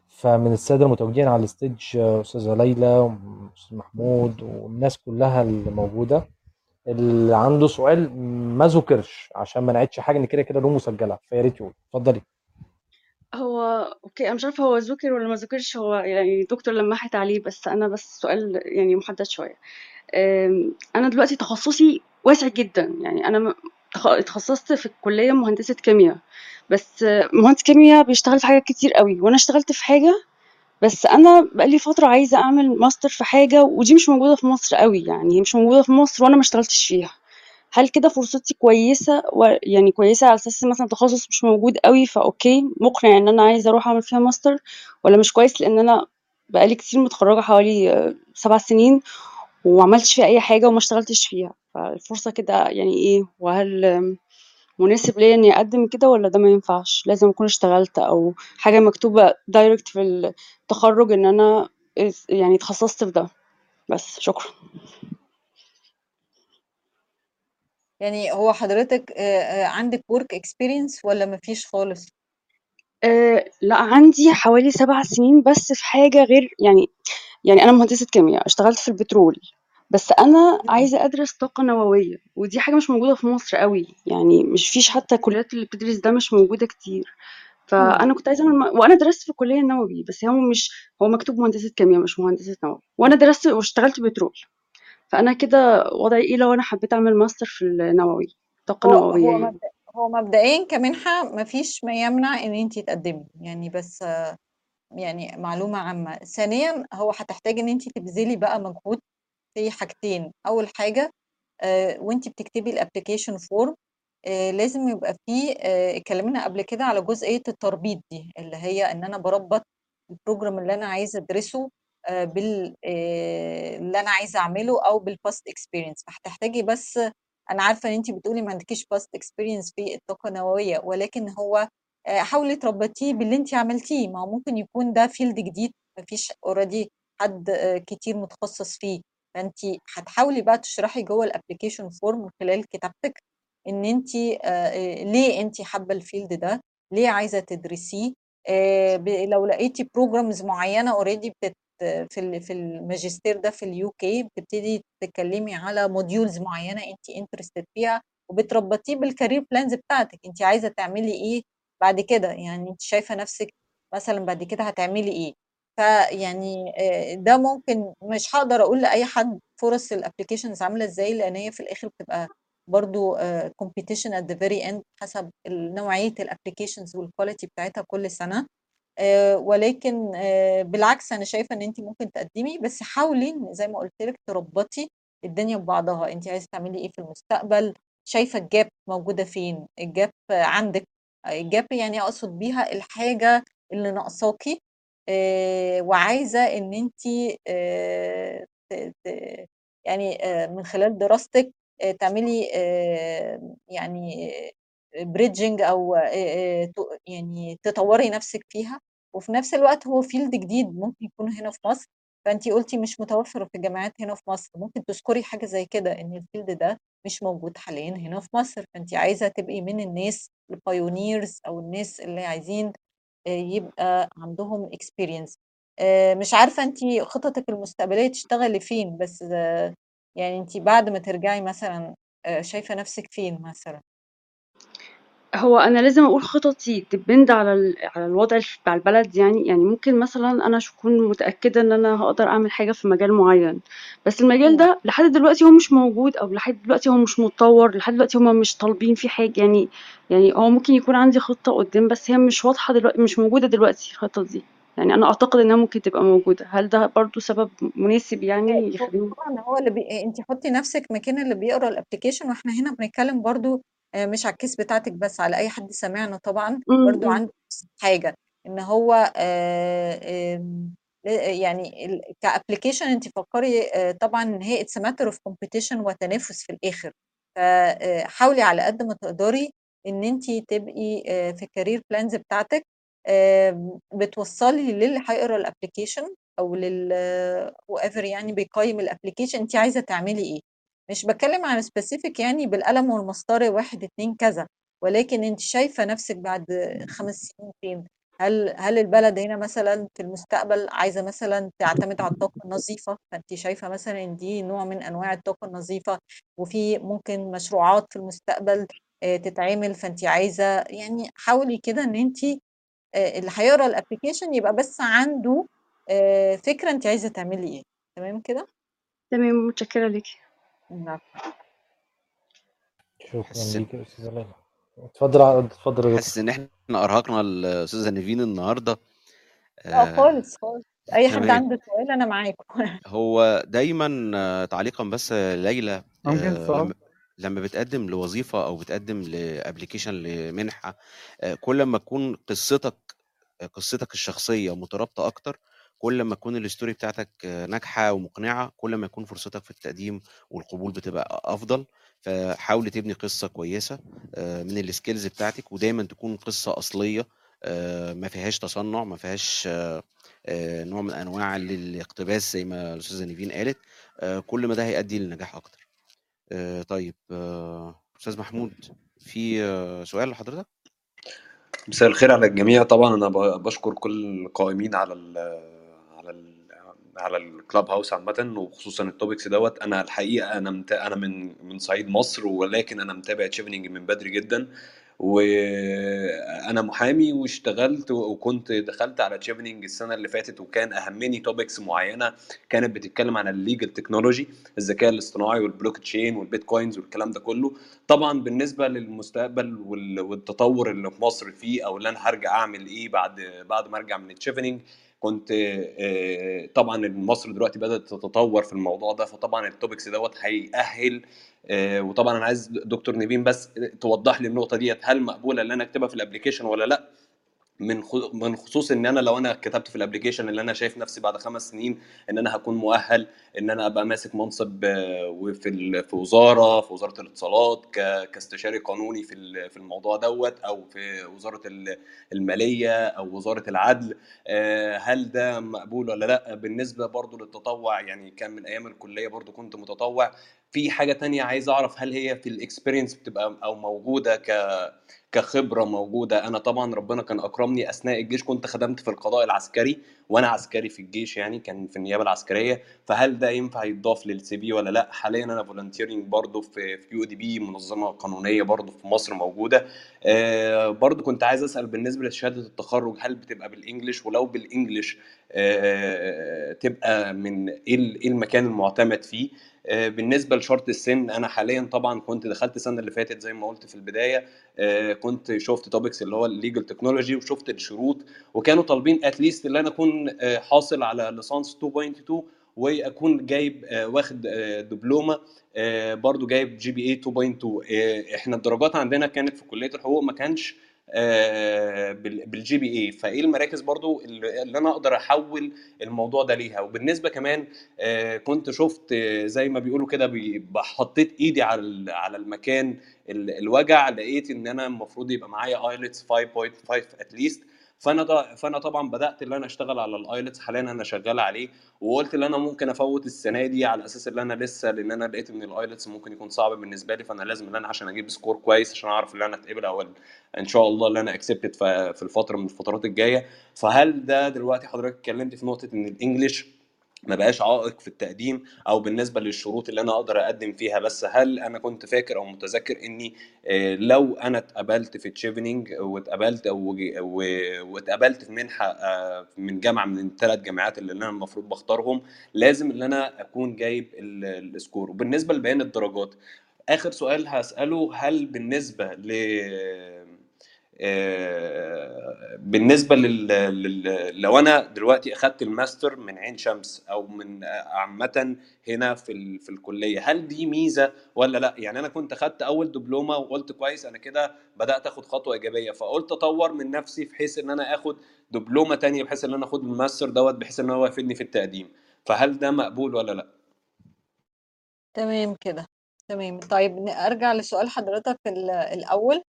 [SPEAKER 1] فمن السادة المتواجدين على ال stage أستاذة ليلى وأستاذ محمود والناس كلها اللي موجودة، اللي عنده سؤال ما ذُكرش عشان ما نعيدش حاجة إن كده، كده ال room مسجلة فيا ريت يقول، اتفضلي.
[SPEAKER 5] هو okay أنا مش عارفة هو ذُكر والّا ما ذُكرش هو يعني الدكتور لمّحت عليه بس أنا بس سؤال يعني محدد شوية. آمم أنا دلوقتي تخصُّصي واسع جدًا، يعني تخ اتخصصت في الكلية مهندسة كيميا، بس مهندس كيميا بيشتغل في حاجات كتير أوي، وأنا اشتغلت في حاجة بس أنا بقى لي فترة عايزة أعمل ماستر في حاجة ودي مش موجودة في مصر أوي، يعني هي مش موجودة في مصر وأنا ما اشتغلتش فيها. هل كده فرصتي كويسة؟ و يعني كويسة على أساس مثلًا تخصُّص مش موجود أوي فأوكي، مقنع إن أنا عايزة أروح أعمل فيها ماستر والّا مش كويس؟ لإن أنا بقى لي كتير متخرّجة حوالي 7 سنين وما عملتش فيها أي حاجة وما اشتغلتش فيها، فالفرصة كده يعني إيه، وهل مناسب ليّا إني أقدّم كده والّا ده ما ينفعش، لازم أكون اشتغلت أو حاجة مكتوبة direct في التخرُّج إن أنا اس يعني اتخصصت في ده؟ بس، شكرًا.
[SPEAKER 2] يعني هو حضرتك آآ آآ عندِك work experience والّا ما فيش خالص؟
[SPEAKER 5] آآ لأ، عندي حوالي 7 سنين بس في حاجة غير يعني يعني أنا مهندسة كيميا، اشتغلت في البترول، بس أنا
[SPEAKER 2] إمم.
[SPEAKER 5] عايزة أدرس طاقة نووية ودي حاجة مش موجودة في مصر أوي، يعني مش فيش حتى الكليات اللي بتدرس ده مش موجودة كتير،. فأنا كنت عايزة أعمل م وأنا درست في الكلية النووي، بس هو مش هو مكتوب مهندسة كيميا مش مهندسة نووي، وأنا درست واشتغلت بترول، فأنا كده وضعي إيه لو أنا حبيت أعمل ماستر في النووي، طاقة
[SPEAKER 2] هو
[SPEAKER 5] نووية
[SPEAKER 2] هو
[SPEAKER 5] يعني؟
[SPEAKER 2] هو مبدئيًا كمنحة ما فيش ما يمنع إن أنتِ تقدّمي، يعني بس يعني معلومة عامة. ثانيًا هو هتحتاجي إن أنتِ تبذلي بقى مجهود في حاجتين، أول حاجة آآ وأنتِ بتكتبي الapplication form آآ لازم يبقى في آآ اتكلمنا قبل كده على جزئية التربيط دي، اللي هي إن أنا باربّط الprogram اللي أنا عايزة أدرسه آآ بال آآ اللي أنا عايزة أعمله أو بالpast experience، فهتحتاجي بس أنا عارفة إن أنتِ بتقولي ما عندكيش past experience في الطاقة النووية، ولكن هو آآ حاولي تربّطيه باللي أنتِ عملتيه، ما هو ممكن يكون ده field جديد ما فيش already حد آآ كتير متخصص فيه، فأنتِ هتحاولي بقى تشرحي جوّه الapplication form من خلال كتابتِك إن أنتِ آآ ليه أنتِ حابة الfield ده، ليه عايزة تدرسيه، ب لو لقيتِ programs معيّنة already بتت في في الماجستير ده في الUK بتبتدي تتكلمي على modules معيّنة أنتِ interested فيها وبتربّطيه بالcareer plans بتاعتِك، أنتِ عايزة تعملي إيه بعد كده، يعني أنتِ شايفة نَفْسِك مثلًا بعد كده هتعملي إيه، فيعني آآ ده ممكن مش هاقدر أقول لأي حد فرص الapplications عاملة إزاي، لإن هي في الآخر بتبقى برضه competition at the very end حسب نوعية الapplications والquality بتاعتها كل سنة، آآ ولكن آآ بالعكس أنا شايفة إن أنتِ ممكن تقدّمي، بس حاولي زي ما قُلت لِك تربّطي الدنيا ببعضها، أنتِ عايزة تعملي إيه في المستقبل، شايفة الgap موجودة فين، الgap عندِك، الgap يعني أقصد بيها الحاجة اللي ناقصاكِ. آآ وعايزة إن أنتِ آآ ت ت يعني آآ من خلال دراستِك تعملي يعني آآ ت يعني تطوّري نَفْسِك فيها، وفي نَفْس الوقت هو field جديد ممكن يكون هنا في مصر، فأنتِ قُلتِ مش متوفّر في الجامعات هنا في مصر، ممكن تذكري حاجة زي كده إن الfield ده مش موجود حاليًا هنا في مصر، فأنتِ عايزة تبقي من الناس الpioneers أو الناس اللي عايزين يبقى عندهم experience. آآ مش عارفة أنتِ خططِك المستقبلية تشتغلي فين، بس يعني أنتِ بعد ما ترجعي مثلًا آآ شايفة نَفْسِك فين مثلًا؟
[SPEAKER 5] هو أنا لازم أقول خططي depend على ال على الوضع الف بتاع البلد يعني، يعني ممكن مثلًا أنا ش أكون متأكدة إن أنا هاقدر أعمل حاجة في مجال معيّن، بس المجال
[SPEAKER 2] إمم.
[SPEAKER 5] ده لحد دلوقتي هو مش موجود أو لحد دلوقتي هو مش متطوّر، لحد دلوقتي هُم مش طالبين فيه حاجة يعني يعني هو ممكن يكون عندي خطة قدّام بس هي مش واضحة دلوق مش موجودة دلوقتي الخطة دي. يعني أنا أعتقد إنها ممكن تبقى موجودة هل ده برضو سبب مناسب يعني
[SPEAKER 2] هو
[SPEAKER 5] يخليهم
[SPEAKER 2] طبعا هو اللي بي... انت حطي نفسك مكان اللي بيقرأ ال application وإحنا هنا بنتكلم برضو آه، مش على ال case بتاعتك بس على أي حد سمعنا طبعا
[SPEAKER 5] م-
[SPEAKER 2] برضو
[SPEAKER 5] م.
[SPEAKER 2] عنده نفس الحاجة إن هو آه، آم، يعني ك application انت فكري آه، طبعا إن هي it's matter of competition وتنافس في الآخر فحاولي على قد ما تقدري إن انت تبقي آه، في ال career plans بتاعتك آه، بتوصلي للي هيقرا ال application أو لل whoever يعني بيقيم ال application انت عايزة تعملي إيه مش بتكلم عن specific يعني بالقلم والمسطرة واحد اتنين كذا ولكن انت شايفة نفسك بعد خمس سنين فين؟ هل هل البلد هنا مثلا في المستقبل عايزة مثلا تعتمد على الطاقة النظيفة؟ فانت شايفة مثلا إن دي نوع من أنواع الطاقة النظيفة وفي ممكن مشروعات في المستقبل آه، تتعمل فانت عايزة يعني حاولي كده إن انت آه، اللي هيقرأ الابلكيشن يبقى بس عنده آه، فكرة انت عايزة تعملي إيه. تمام كده؟
[SPEAKER 5] تمام متشكرة ليكي.
[SPEAKER 2] نعم.
[SPEAKER 1] شكرا ليك يا أستاذة ليلى. اتفضل اتفضل يا
[SPEAKER 3] حاسس ان إحنا أرهقنا الأستاذة نيفين النهارده.
[SPEAKER 2] لا
[SPEAKER 3] آه
[SPEAKER 2] خالص خالص. أي حد عنده سؤال أنا معاكم.
[SPEAKER 3] هو دايما آه، تعليقا بس ليلى
[SPEAKER 4] ممكن
[SPEAKER 3] آه،
[SPEAKER 4] سؤال
[SPEAKER 3] لما لما بتقدم لوظيفة أو بتقدم ل application لمنحة آه، كل ما تكون قصتك قصتك الشخصية مترابطة أكتر كل ما تكون ال story بتاعتك ناجحة ومقنعة كل ما يكون فرصتك في التقديم والقبول بتبقى أفضل. فحاول تبني قصة كويسة آه، من السكيلز بتاعتك ودايما تكون قصة أصلية آه، ما فيهاش تصنع ما فيهاش آه، نوع من أنواع الاقتباس زي ما الأستاذة نيفين قالت كل ما ده هيؤدي للنجاح أكتر. آه، طيب أستاذ محمود في سؤال لحضرتك؟
[SPEAKER 6] مساء الخير على الجميع. طبعا أنا بشكر كل القائمين على على ال Clubhouse عامة وخصوصا ال topics دوت. أنا الحقيقة أنا مت... أنا من من صعيد مصر ولكن أنا متابع تشيفنينج من بدري جدا. وأنا محامي واشتغلت وكنت دخلت على تشيفنينج السنة اللي فاتت وكان أهمني topics معينة كانت بتتكلم عن ال legal technology الذكاء الاصطناعي وال blockchain وال bitcoins والكلام ده كله. طبعا بالنسبة للمستقبل وال- والتطور اللي في مصر فيه أو اللي أنا هرجع أعمل إيه بعد بعد ما أرجع من التشيفنينج كنت آه، طبعا مصر دلوقتي بدأت تتطور في الموضوع ده فطبعا ال topics دوت هيأهل آه، وطبعا أنا عايز دكتور نيفين بس توضح لي النقطة ديت هل مقبولة إن أنا أكتبها في ال application ولا لأ؟ من من خصوص إن أنا لو أنا كتبت في ال application اللي أنا شايف نفسي بعد خمس سنين إن أنا هكون مؤهل إن أنا أبقى ماسك منصب ال- في وزارة في وزارة الاتصالات كاستشاري قانوني في في الموضوع دوت أو في وزارة ال- المالية أو وزارة العدل آه، هل ده مقبول ولا لأ؟ بالنسبة برضو للتطوع يعني كان من أيام الكلية برضو كنت متطوع. في حاجة تانية عايز أعرف هل هي في ال experience بتبقى أو موجودة ك كخبرة موجودة. أنا طبعا ربنا كان أكرمني أثناء الجيش كنت خدمت في القضاء العسكري. وأنا عسكري في الجيش يعني كان في النيابة العسكرية. فهل ده ينفع يتضاف لل CV ولا لا؟ حاليا أنا volunteering برضه في في UDP منظمة قانونية برضه في مصر موجودة. آه برضه كنت عايز أسأل بالنسبة لشهادة التخرج هل بتبقى بال English ولو بال English آه تبقى من إيه إيه المكان المعتمد فيه؟ آه، بالنسبة لشرط السن أنا حاليا طبعا كنت دخلت السنة اللي فاتت زي ما قلت في البداية. كنت شفت topics اللي هو ال legal technology وشفت الشروط وكانوا طالبين at least إن أنا أكون آه، حاصل على ليسانس 2.2 واكون جايب آه، واخد آه، دبلومة برضو جايب GPA 2.2 آه، إحنا الدرجات عندنا كانت في كلية الحقوق ما كانش بال- بال GPA فإيه المراكز برضو اللي أنا أقدر أحول الموضوع ده ليها؟ وبالنسبة كمان كنت شفت زي ما بيقولوا كده حطيت إيدي على على المكان ال- الوجع. لقيت إن أنا المفروض يبقى معايا IELTS 5.5 at least فأنا فأنا طبعا بدأت إن أنا أشتغل على ال IELTS حاليا أنا شغال عليه وقلت إن أنا ممكن أفوت السنة دي على أساس إن أنا لسه لأن أنا لقيت إن ال IELTS ممكن يكون صعب بالنسبة لي فأنا لازم إن أنا عشان أجيب score كويس عشان أعرف إن أنا أتقبل أو إن شاء الله إن أنا accepted في الفترة من الفترات الجاية. فهل ده دلوقتي حضرتك اتكلمت في نقطة إن ال English ما بقاش عائق في التقديم أو بالنسبة للشروط اللي أنا أقدر أقدم فيها بس هل أنا كنت فاكر أو متذكر إني آه، لو أنا اتقبلت في تشيفنينج واتقبلت أو واتقبلت في منحة آه، من جامعة من الثلاث جامعات اللي أنا المفروض بختارهم لازم إن أنا أكون جايب ال- ال score. وبالنسبة لبيان الدرجات آخر سؤال هسأله هل بالنسبة ل بالنسبة لل... لل... لو أنا دلوقتي أخدت الماستر من عين شمس أو من عامة هنا في ال... في الكلية هل دي ميزة ولا لأ؟ يعني أنا كنت أخدت أول دبلومة وقلت كويس أنا كده بدأت أخد خطوة إيجابية فقلت أطور من نفسي بحيث إن أنا آخد دبلومة تانية بحيث إن أنا أخد الماستر دوت بحيث إن هو يفيدني في التقديم. فهل ده مقبول ولا لأ؟
[SPEAKER 2] تمام كده تمام. طيب أرجع لسؤال حضرتك ال- الأول.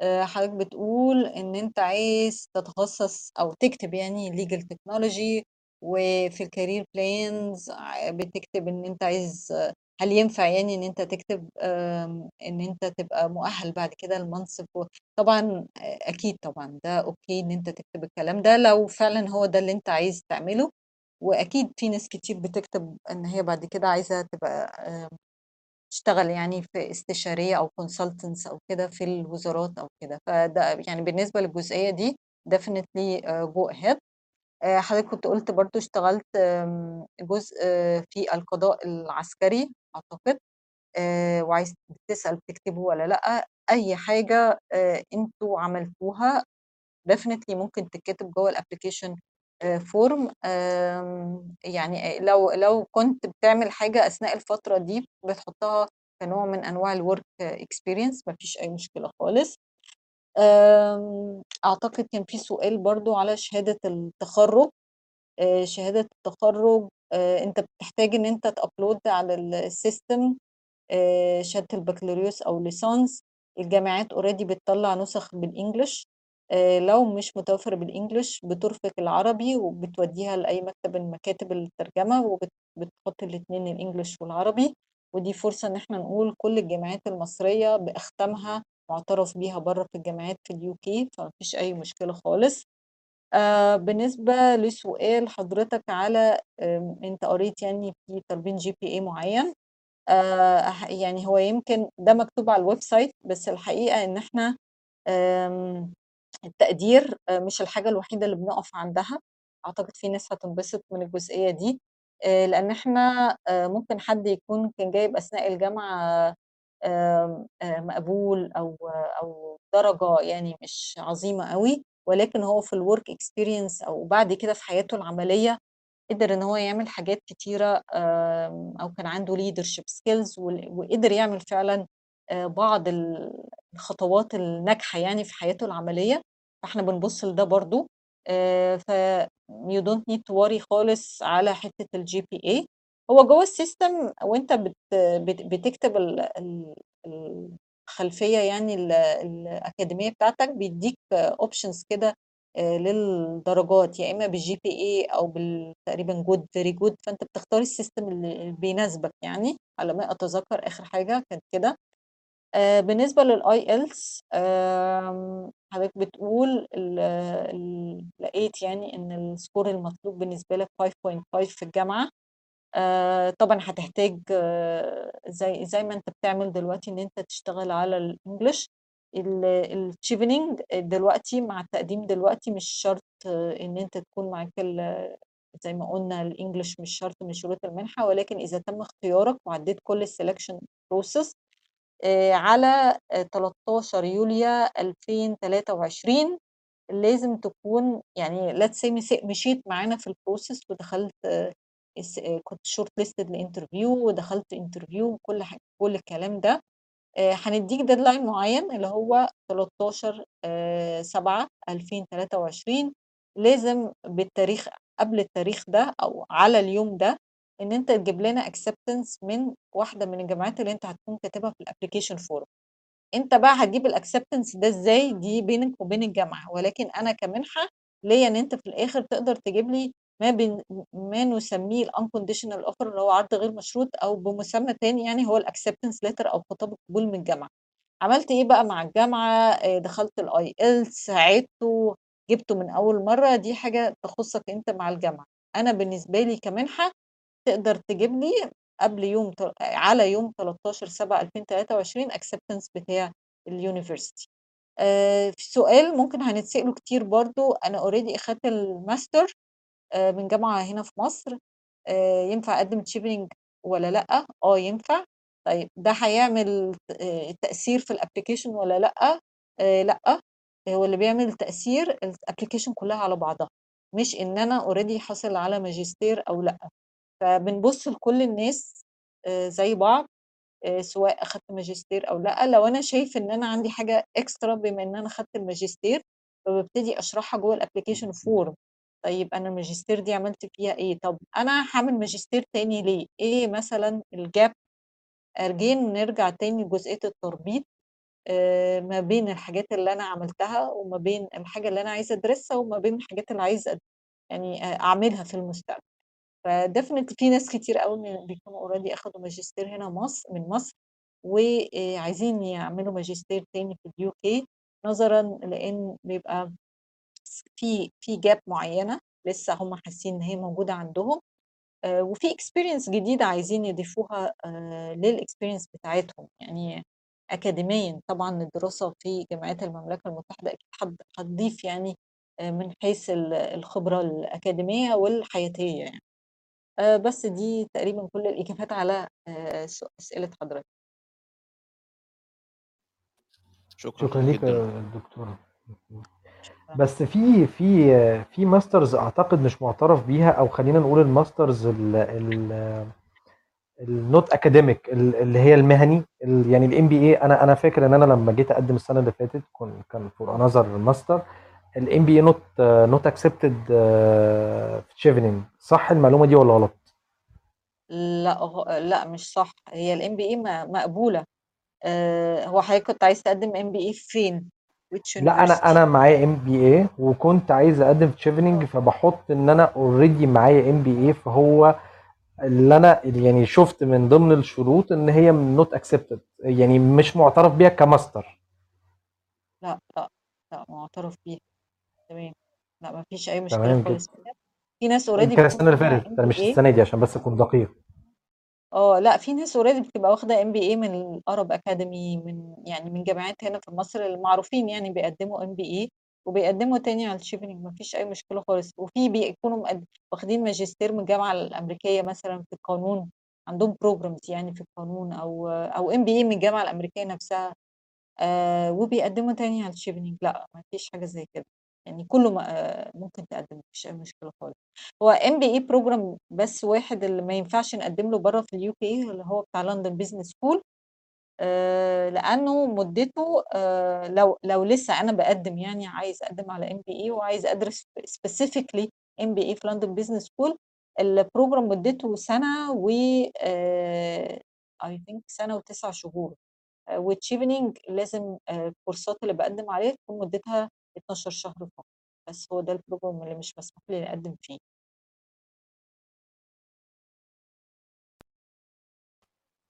[SPEAKER 2] آه، حضرتك بتقول إن أنت عايز تتخصص أو تكتب يعني legal technology وفي ال career plans بتكتب إن أنت عايز هل ينفع يعني إن أنت تكتب إن أنت تبقى مؤهل بعد كده لمنصب و- طبعا آه، أكيد طبعا ده أوكي إن أنت تكتب الكلام ده لو فعلا هو ده اللي أنت عايز تعمله وأكيد في ناس كتير بتكتب إن هي بعد كده عايزة تبقى تشتغل يعني في استشارية أو consultants أو كده في الوزارات أو كده. فده يعني بالنسبة للجزئية دي go ahead. آه، حضرتك كنت قلت برضو اشتغلت جزء آه، في القضاء العسكري أعتقد. آه، وعايز تسأل تكتبه ولا لأ. أي حاجة آه، أنتوا عملتوها definitely ممكن تتكتب جوه form يعني لو لو كنت بتعمل حاجة أثناء الفترة دي بتحطها كنوع من أنواع ال work experience مفيش أي مشكلة خالص. أعتقد كان في سؤال برضو على شهادة التخرج. آه، شهادة التخرج آه، أنت بتحتاج إن أنت ت upload على ال system آه، شهادة البكالوريوس أو ليسانس الجامعات already بتطلع نسخ بال English. آه، لو مش متوفر بال English بترفق العربي وبتوديها لأي مكتب من مكاتب الترجمة وبتحط الاتنين ال English والعربي. ودي فرصة إن إحنا نقول كل الجامعات المصرية بأختامها معترف بيها بره في الجامعات في ال UK فمفيش أي مشكلة خالص. آه بالنسبة لسؤال حضرتك على آم، أنت قريت يعني في B A معين. آه يعني هو يمكن ده مكتوب على ال website بس الحقيقة إن إحنا آم، التقدير آه، مش الحاجة الوحيدة اللي بنقف عندها. أعتقد في ناس هتنبسط من الجزئية دي آه، لأن إحنا آه، ممكن حد يكون كان جايب أثناء الجامعة مقبول أو أو درجة يعني مش عظيمة قوي ولكن هو في ال work experience أو بعد كده في حياته العملية قدر إن هو يعمل حاجات كتيرة أو كان عنده skills وال- وقدر يعمل فعلا بعض ال- الخطوات الناجحة يعني في حياته العملية فإحنا بنبص لده برضو. آه، ف don't need to worry خالص على حتة ال GPA هو جوه ال system وأنت بت بت- بتكتب ال- ال- الخلفية يعني ال- الأكاديمية بتاعتك بيديك options كده آه، للدرجات يا إما بال GPA أو تقريبا good very good فأنت بتختار ال system اللي بيناسبك يعني. على ما أتذكر آخر حاجة كانت كده. آه، بالنسبة لل IELTS حضرتك بتقول لقيت يعني إن ال score المطلوب بالنسبة لك 5.5 في الجامعة. آه، طبعا هتحتاج آه، زي زي ما أنت بتعمل دلوقتي إن أنت تشتغل على ال English. التشيفنينج دلوقتي مع التقديم دلوقتي مش شرط إن أنت تكون معاك زي ما قلنا ال English مش شرط من شروط المنحة ولكن إذا تم اختيارك وعديت كل ال selection process على آه، 13 يوليو 2023 لازم تكون يعني let's say مشيت معانا في ال process ودخلت آه، آه، كنت shortlisted ل interview ودخلت interview وكل حاجة كل الكلام ده آه، هنديك deadline معين اللي هو 13 7 2023 لازم بالتاريخ قبل التاريخ ده أو على اليوم ده إن أنت تجيب لنا acceptance من واحدة من الجامعات اللي أنت هتكون كاتبها في ال application form أنت بقى هتجيب ال acceptance ده إزاي دي بينك وبين الجامعة؟ ولكن أنا كمنحة ليا إن أنت في الآخر تقدر تجيب لي ما بين ما نسميه ال unconditional offer اللي هو عرض غير مشروط أو بمسمى تاني يعني هو ال acceptance letter أو خطاب القبول من الجامعة. عملت إيه بقى مع الجامعة؟ آه، دخلت ال IELTS أعدته جبته من أول مرة دي حاجة تخصك أنت مع الجامعة. أنا بالنسبة لي كمنحة تقدر تجيب لي قبل يوم تل- على يوم 13 7 2023 acceptance بتاع ال university آه، في سؤال ممكن هنتسأله كتير برضو. أنا already أخدت الماستر آه، من جامعة هنا في مصر. آه، ينفع أقدم تشيفنج ولا لأ؟ آه ينفع. طيب ده هيعمل آه، تأثير في ال application ولا لأ؟ آه، لأ. هو اللي بيعمل تأثير ال application كلها على بعضها. مش إن أنا already حاصل على ماجستير أو لأ. فبنبص لكل الناس آه، زي بعض آه، سواء أخدت ماجستير أو لأ. لو أنا شايف إن أنا عندي حاجة extra بما إن أنا خدت الماجستير فببتدي أشرحها جوه ال application form طيب أنا الماجستير دي عملت فيها إيه؟ طب أنا هعمل ماجستير تاني ليه؟ إيه مثلا ال gap أرجع نرجع تاني لجزئية التربيط آه، ما بين الحاجات اللي أنا عملتها وما بين الحاجة اللي أنا عايزة أدرسها وما بين الحاجات اللي عايزة أد- يعني أعملها في المستقبل. ف definitely في ناس كتير قوي بيكونوا already أخدوا ماجستير هنا مصر من مصر وعايزين يعملوا ماجستير تاني في ال UK نظرا لأن بيبقى في في gap معينة لسه هم حاسين إن هي موجودة عندهم آه، وفي experience جديدة عايزين يضيفوها لل experience بتاعتهم. يعني أكاديميا طبعا الدراسة في جامعات المملكة المتحدة أكيد هت- هتضيف يعني آه، من حيث ال- الخبرة الأكاديمية والحياتية يعني. آه، بس دي تقريبا كل الإجابات على آه، أسئلة حضرتك.
[SPEAKER 3] شكرا
[SPEAKER 1] شكرا ليك
[SPEAKER 3] جدا
[SPEAKER 1] يا دكتورة.
[SPEAKER 2] شكرا.
[SPEAKER 1] بس في في في masters أعتقد مش معترف بيها أو خلينا نقول ال masters ال not academic اللي هي المهني ال- يعني ال MBA أنا أنا فاكر إن أنا لما جيت أقدم السنة اللي فاتت كان for another master ال MBA not not accepted في تشيفنينج صح المعلومة دي ولا غلط؟
[SPEAKER 2] لا لا مش صح. هي ال MBA مقبولة. آه، هو حضرتك كنت عايز تقدم MBA فين؟
[SPEAKER 1] لا
[SPEAKER 2] أنا
[SPEAKER 1] أنا معايا MBA وكنت عايز أقدم في تشيفنينج
[SPEAKER 2] آه.
[SPEAKER 1] فبحط إن أنا already معايا MBA فهو اللي أنا يعني شفت من ضمن الشروط إن هي not accepted يعني مش معترف بيها كماستر.
[SPEAKER 2] لا لا لا معترف بيها. تمام لا ما فيش اي مشكله
[SPEAKER 1] تمام جدا
[SPEAKER 2] خالص في ناس
[SPEAKER 1] دي already
[SPEAKER 2] بتكون
[SPEAKER 1] السنة اللي فاتت
[SPEAKER 2] بي
[SPEAKER 1] مش
[SPEAKER 2] اي
[SPEAKER 1] السنة دي عشان بس اكون دقيق
[SPEAKER 2] آه لا في ناس already بتبقى واخده MBA من ال Arab Academy من يعني من جامعات هنا في مصر المعروفين يعني بيقدموا ام بي اي وبيقدموا تاني على الشيفنينج ما فيش اي مشكله خالص وفي بيكونوا مقد- واخدين ماجستير من الجامعة الامريكيه مثلا في القانون عندهم programs يعني في القانون أو أو MBA من الجامعة الامريكيه نفسها آه وبيقدموا تاني على الشيفنينج لا ما فيش حاجة زي كده يعني كله آه ممكن تقدم مفيش أي مشكلة خالص. هو MBA program بس واحد اللي ما ينفعش نقدم له بره في ال UK اللي هو بتاع London Business School آه لأنه مدته آه لو لو لسه أنا بقدم يعني عايز أقدم على MBA وعايز أدرس specifically MBA في London Business School ال program مدته سنة و آه I think سنة وتسع شهور وتشيفنينج لازم آه، الكورسات اللي بقدم عليها تكون مدتها 12 شهر فقط بس هو ده ال program اللي مش مسموح لي نقدم فيه.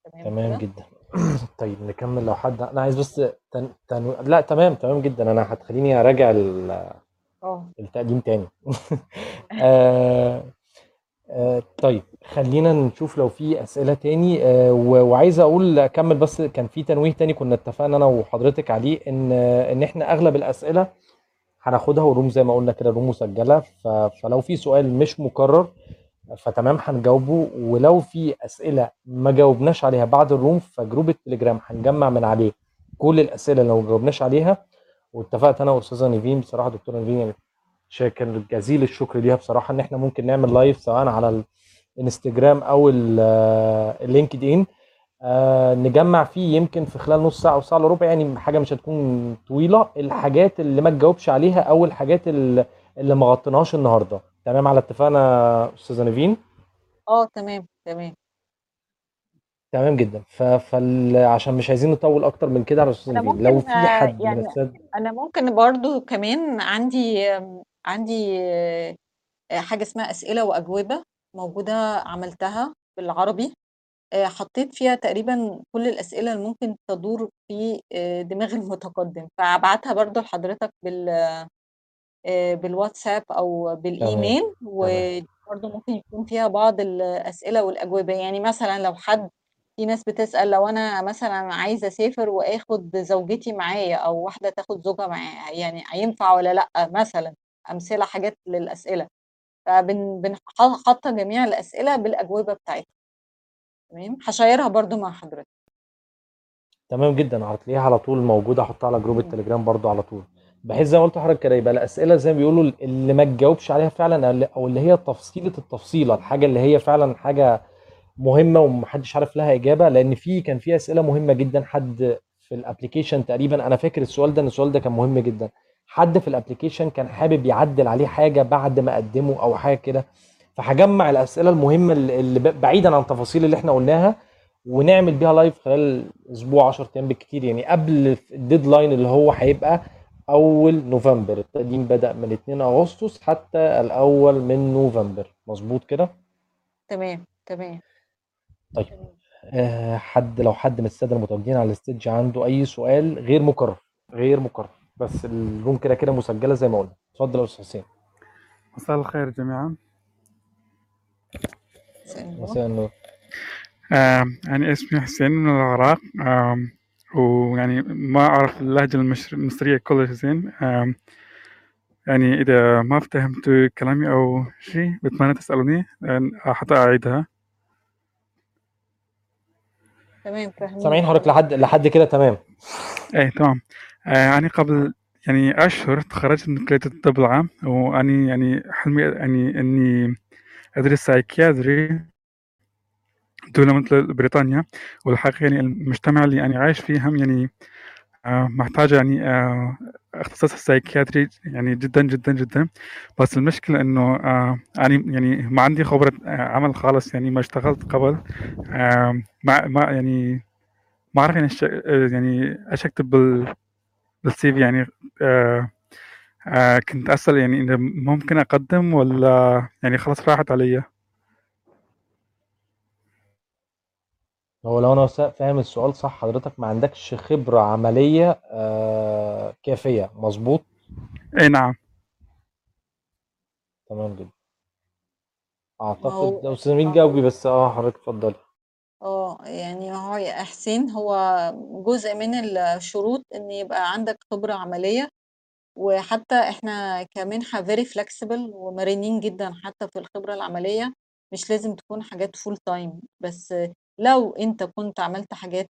[SPEAKER 2] تمام
[SPEAKER 1] تمام
[SPEAKER 2] كده؟
[SPEAKER 1] جدا. طيب نكمل لو حد أنا عايز بس تن... تن... لا تمام تمام جدا. أنا هتخليني أراجع ال-
[SPEAKER 2] آه.
[SPEAKER 1] التقديم تاني. آه... آه... طيب خلينا نشوف لو في أسئلة تاني. آه... و... وعايز أقول أكمل بس كان في تنويه تاني كنا اتفقنا أنا وحضرتك عليه إن إن إحنا أغلب الأسئلة هناخدها وال room زي ما قلنا كده room مسجلة. فلو في سؤال مش مكرر فتمام هنجاوبه. ولو في أسئلة ما جاوبناش عليها بعد ال room ف group التليجرام هنجمع من عليه كل الأسئلة اللي ما جاوبناش عليها. واتفقت أنا وأستاذة نيفين بصراحة دكتورة نيفين يعني شاكر جزيل الشكر ليها بصراحة إن إحنا ممكن نعمل live سواء على الانستجرام أو ال- ال LinkedIn آه نجمع فيه يمكن في خلال نص ساعة أو ساعة إلا ربع يعني حاجة مش هتكون طويلة. الحاجات اللي ما تجاوبش عليها أو الحاجات اللي, اللي ما غطيناهاش النهارده. تمام؟ على اتفاقنا أستاذة نيفين؟
[SPEAKER 2] آه تمام تمام.
[SPEAKER 1] تمام جدا. ف... فال... عشان مش عايزين نطول أكتر من كده على أستاذ
[SPEAKER 2] أنا
[SPEAKER 1] نيفين. لو
[SPEAKER 2] ممكن
[SPEAKER 1] في
[SPEAKER 2] آه،
[SPEAKER 1] حد من
[SPEAKER 2] يعني
[SPEAKER 1] السادة
[SPEAKER 2] أنا ممكن برضو كمان عندي عندي آه، حاجة اسمها أسئلة وأجوبة موجودة عملتها بالعربي. آه، حطيت فيها تقريبا كل الأسئلة اللي ممكن تدور في آه، دماغ المتقدم فأبعتها برضو لحضرتك بال آه، بالواتساب أو
[SPEAKER 1] تمام
[SPEAKER 2] بالإيميل
[SPEAKER 1] تمام.
[SPEAKER 2] وبرضه ممكن يكون فيها بعض الأسئلة والأجوبة. يعني مثلا لو حد في ناس بتسأل لو أنا مثلا عايزه أسافر وآخد زوجتي معايا أو واحدة تاخد زوجها معايا يعني هينفع ولا لأ؟ مثلا أمثلة حاجات للأسئلة. فبن بن حاطة جميع الأسئلة بالأجوبة بتاعتها. تمام؟ هشيرها برضو مع حضرتك.
[SPEAKER 1] تمام جدا هتلاقيها على طول موجودة احطها على جروب. التليجرام برضو على طول. بحيث زي ما قلت لحضرتك كده يبقى الأسئلة زي ما بيقولوا اللي ما تجاوبش عليها فعلا أو اللي هي تفصيلة التفصيلة الحاجة اللي هي فعلا حاجة مهمة ومحدش عارف لها إجابة لأن في كان في أسئلة مهمة جدا. حد في ال application تقريبا أنا فاكر السؤال ده إن السؤال ده كان مهم جدا. حد في ال application كان حابب يعدل عليه حاجة بعد ما قدمه أو حاجة كده فهجمع الأسئلة المهمة اللي اللي ب- بعيدا عن التفاصيل اللي إحنا قلناها ونعمل بيها live خلال أسبوع 10 أيام بالكتير يعني قبل ال deadline اللي هو هيبقى أول نوفمبر. التقديم بدأ من 2 أغسطس حتى الأول من نوفمبر. مظبوط كده؟
[SPEAKER 2] تمام تمام.
[SPEAKER 1] طيب آه، حد لو حد من السادة المتواجدين على الستيج عنده أي سؤال غير مكرر غير مكرر بس الروم كده كده مسجلة زي ما قلنا. اتفضل يا أستاذ حسين.
[SPEAKER 7] مساء الخير جميعا.
[SPEAKER 2] مساء النور.
[SPEAKER 7] آم، أنا اسمي حسين من العراق. آم، ويعني ما أعرف اللهجة المصرية كلها زين. آم، يعني إذا ما فهمت كلامي أو شيء بتمنى تسألوني حتى أعيدها.
[SPEAKER 2] تمام
[SPEAKER 1] سامعين حضرتك لحد لحد كده تمام.
[SPEAKER 7] إيه تمام. آه، أنا قبل يعني أشهر تخرجت من كلية الطب العام وأني يعني حلمي يعني إني أدرس سايكياتري دولة مثل بريطانيا. والحقيقة يعني المجتمع اللي أنا عايش فيه هم يعني آه، محتاجة يعني آه، اختصاص السايكياتري يعني جدا جدا جدا. بس المشكلة إنه آه، أنا يعني ما عندي خبرة آه، عمل خالص يعني ما اشتغلت قبل. آه، ما ما يعني ما أعرف يعني يعني إيش أكتب بال بالسي في يعني آه، آه، كنت أسأل يعني إذا ممكن أقدم ولا يعني خلاص راحت علي؟
[SPEAKER 1] هو لو أنا سا- فاهم السؤال صح حضرتك ما عندكش خبرة عملية آه، كافية مظبوط؟
[SPEAKER 7] أي نعم.
[SPEAKER 1] تمام جدا.
[SPEAKER 2] ما
[SPEAKER 1] أعتقد
[SPEAKER 2] هو
[SPEAKER 1] لو
[SPEAKER 2] ما
[SPEAKER 1] جاوبي بس آه حضرتك اتفضلي.
[SPEAKER 2] آه يعني هو يا حسين هو جزء من الشروط إن يبقى عندك خبرة عملية. وحتى إحنا كمنحة very flexible ومرنين جدا حتى في الخبرة العملية مش لازم تكون حاجات full time. بس لو أنت كنت عملت حاجات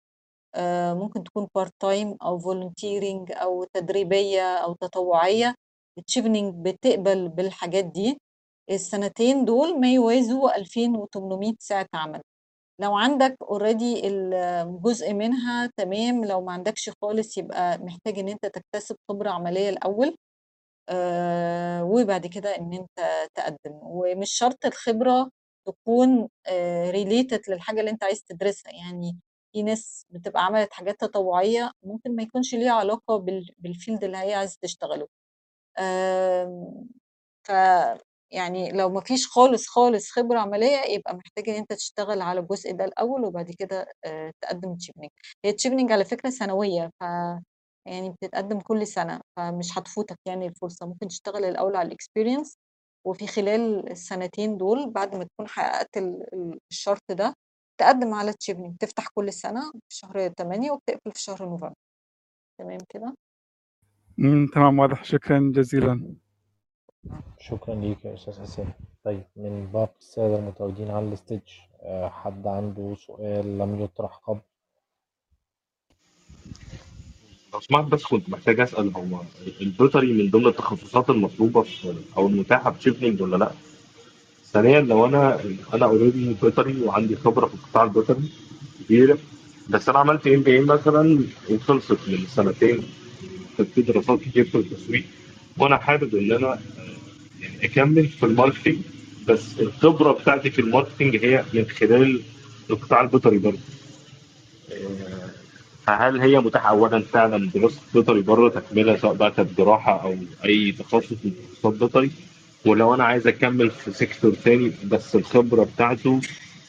[SPEAKER 2] آه، ممكن تكون part time أو volunteering أو تدريبية أو تطوعية تشيفنينج بتقبل بالحاجات دي. السنتين دول ما يوازوا 2800 ساعة عمل. لو عندك already الجزء منها تمام. لو ما عندكش خالص يبقى محتاج إن أنت تكتسب خبرة عملية الأول آه، وبعد كده إن أنت تقدم. ومش شرط الخبرة تكون related للحاجة اللي أنت عايز تدرسها. يعني في ناس بتبقى عملت حاجات تطوعية ممكن ما يكونش ليها علاقة بال- بال field اللي هي عايزة تشتغله. آم، ف يعني لو ما فيش خالص خالص خبرة عملية يبقى محتاج إن أنت تشتغل على الجزء ده الأول وبعد كده آه، تقدم تشيفنينج هي تشيفنينج على فكرة سنوية ف يعني بتتقدم كل سنة فمش هتفوتك يعني الفرصة. ممكن تشتغل الأول على ال experience وفي خلال السنتين دول بعد ما تكون حققت ال- ال- الشرط ده تقدم على تشيفنينج تفتح كل سنة في شهر 8 وبتقفل في شهر نوفمبر. تمام كده؟
[SPEAKER 7] مم، تمام واضح. شكرا جزيلا.
[SPEAKER 1] شكرا ليك يا أستاذ حسين طيب من باقي السادة المتواجدين على ال stage آه، حد عنده سؤال لم يطرح قبل
[SPEAKER 8] لو سمحت بس كنت محتاج أسأل هو البيطري من ضمن التخصصات المطلوبة في أو المتاحة في شيفنينج ولا لأ؟ ثانيا لو أنا أنا already بيطري وعندي خبرة في القطاع البيطري كبيره بس أنا عملت MBA مثلا وخلصت من سنتين كانت في دراسات كتير في التسويق وأنا حابب إن أنا أكمل في ال marketing بس الخبرة بتاعتي في ال marketing هي من خلال القطاع البيطري برضه آه، فهل هي متاحة أولا فعلا دراسة بيطري بره تكملة سواء بقى جراحة أو أي تخصص من تخصصات بيطري ولو أنا عايز أكمل في سيكتور تاني بس الخبرة بتاعته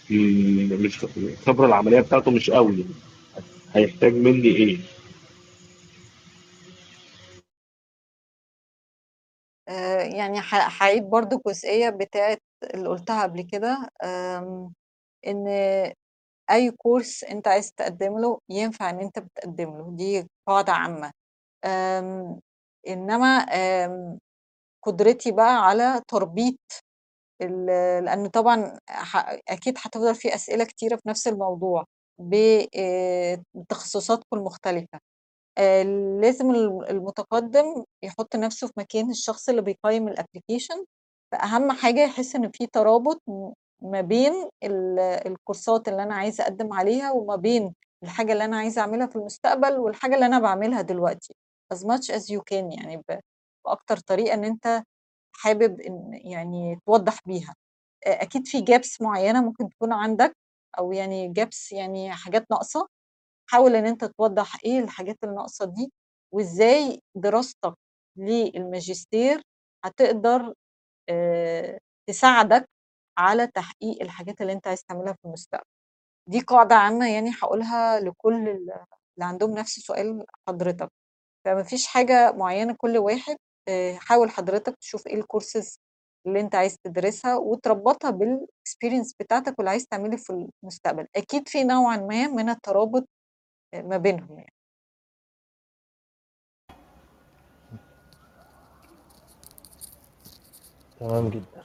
[SPEAKER 8] مش الخبرة العملية بتاعته مش قوي هيحتاج مني إيه؟
[SPEAKER 2] يعني هعيد برضو الجزئية بتاعت اللي قلتها قبل كده إن أي كورس أنت عايز تقدم له ينفع إن أنت بتقدم له دي قاعدة عامة. آم، قدرتي بقى على تربيط لأن طبعا أكيد هتفضل في أسئلة كتيرة في نفس الموضوع ب- آه، بتخصصاتكم المختلفة. آآ لازم ال المتقدم يحط نفسه في مكان الشخص اللي بيقيّم الapplication، فأهم حاجة يحس إن في ترابط ما بين ال الكورسات اللي أنا عايزة أقدّم عليها، وما بين الحاجة اللي أنا عايزة أعملها في المستقبل، والحاجة اللي أنا باعملها دلوقتي. As much as you can يعني بأكتر طريقة إن أنت حابب إن يعني توضّح بيها. أ أكيد في gaps معيّنة ممكن تكون عندك أو يعني gaps يعني حاجات ناقصة، حاول إن أنت توضّح إيه الحاجات الناقصة دي، وإزاي دراستك للماجستير هتقدر تساعدك على تحقيق الحاجات اللي أنت عايز تعملها في المستقبل. دي قاعدة عامة يعني هاقولها لكل ال اللي عندهم نفس سؤال حضرتك، فما فيش حاجة معيّنة كل واحد حاول حضرتك تشوف إيه الcourses اللي أنت عايز تدرسها، وتربّطها بالexperience بتاعتك واللي عايز تعمله في المستقبل، أكيد في نوعًا ما من الترابط ما بينهم يعني.
[SPEAKER 1] تمام جدًا.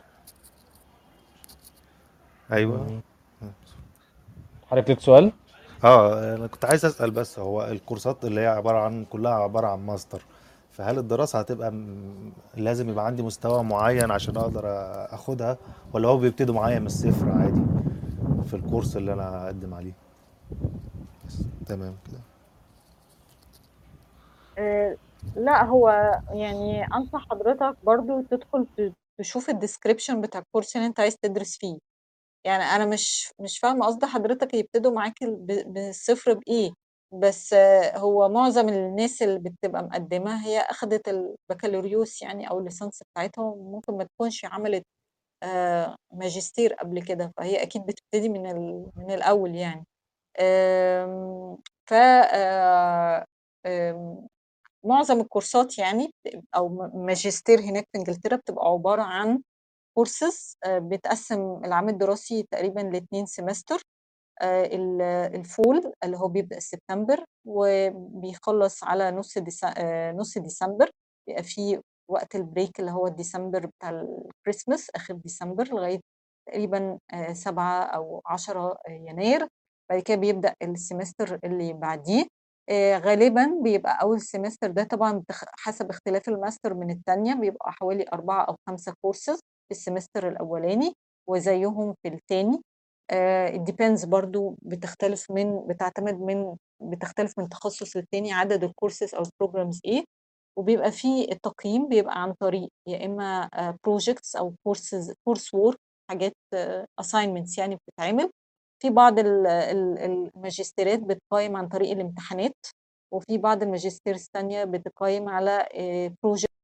[SPEAKER 1] إمم. حضرتك ليك سؤال؟
[SPEAKER 9] آه، أنا كنت عايز أسأل بس هو الكورسات اللي هي عبارة عن كلها عبارة عن ماستر، فهل الدراسة هتبقى م لازم يبقى عندي مستوى معين عشان أقدر آخدها، والّا هو بيبتدوا معايا من الصفر عادي في الكورس اللي أنا هاقدّم عليه؟ تمام كده.
[SPEAKER 2] آآ لأ، هو يعني أنصح حضرتك برضه تدخل تشوف الdescription بتاع الcourse اللي أنت عايز تدرس فيه، يعني أنا مش مش فاهمة قصد حضرتك يبتدوا معاك ال ب من الصفر بإيه، بس هو معظم الناس اللي بتبقى مقدّمة هي أخدت البكالوريوس يعني أو الlicense بتاعتها وممكن ما تكونش عملت آآ ماجستير قبل كده، فهي أكيد بتبتدي من من الأول يعني. ف آمم معظم الكورسات يعني م ماجستير هناك في إنجلترا بتبقى عبارة عن courses آآ بتقسّم العام الدراسي تقريبًا ل2 semester آآ ال الفول اللي هو بيبدأ سبتمبر وبيخلّص على نُص آآ نُص ديسمبر، بيبقى في وقت ال break اللي هو الديسمبر بتاع ال Christmas آخر ديسمبر لغاية تقريبًا 7 أو 10 يناير، بعد كده بيبدأ ال semester اللي بعديه، آآ غالبًا بيبقى أول semester ده طبعًا حسب اختلاف الماستر من التانية، بيبقى حوالي 4 أو 5 courses في ال semester الأولاني وزيّهم في آآ it depends برضه بتختلف من بتعتمد من بتختلف من تخصص للتاني عدد الcourses أو الprograms إيه، وبيبقى في التقييم بيبقى عن طريق يا إما آآ projects أو courses course work حاجات assignments يعني بتتعمل، في بعض ال ال الماجستيرات بتقيّم عن طريق الامتحانات، وفي بعض الماجستيرز التانية بتقيّم على آآ project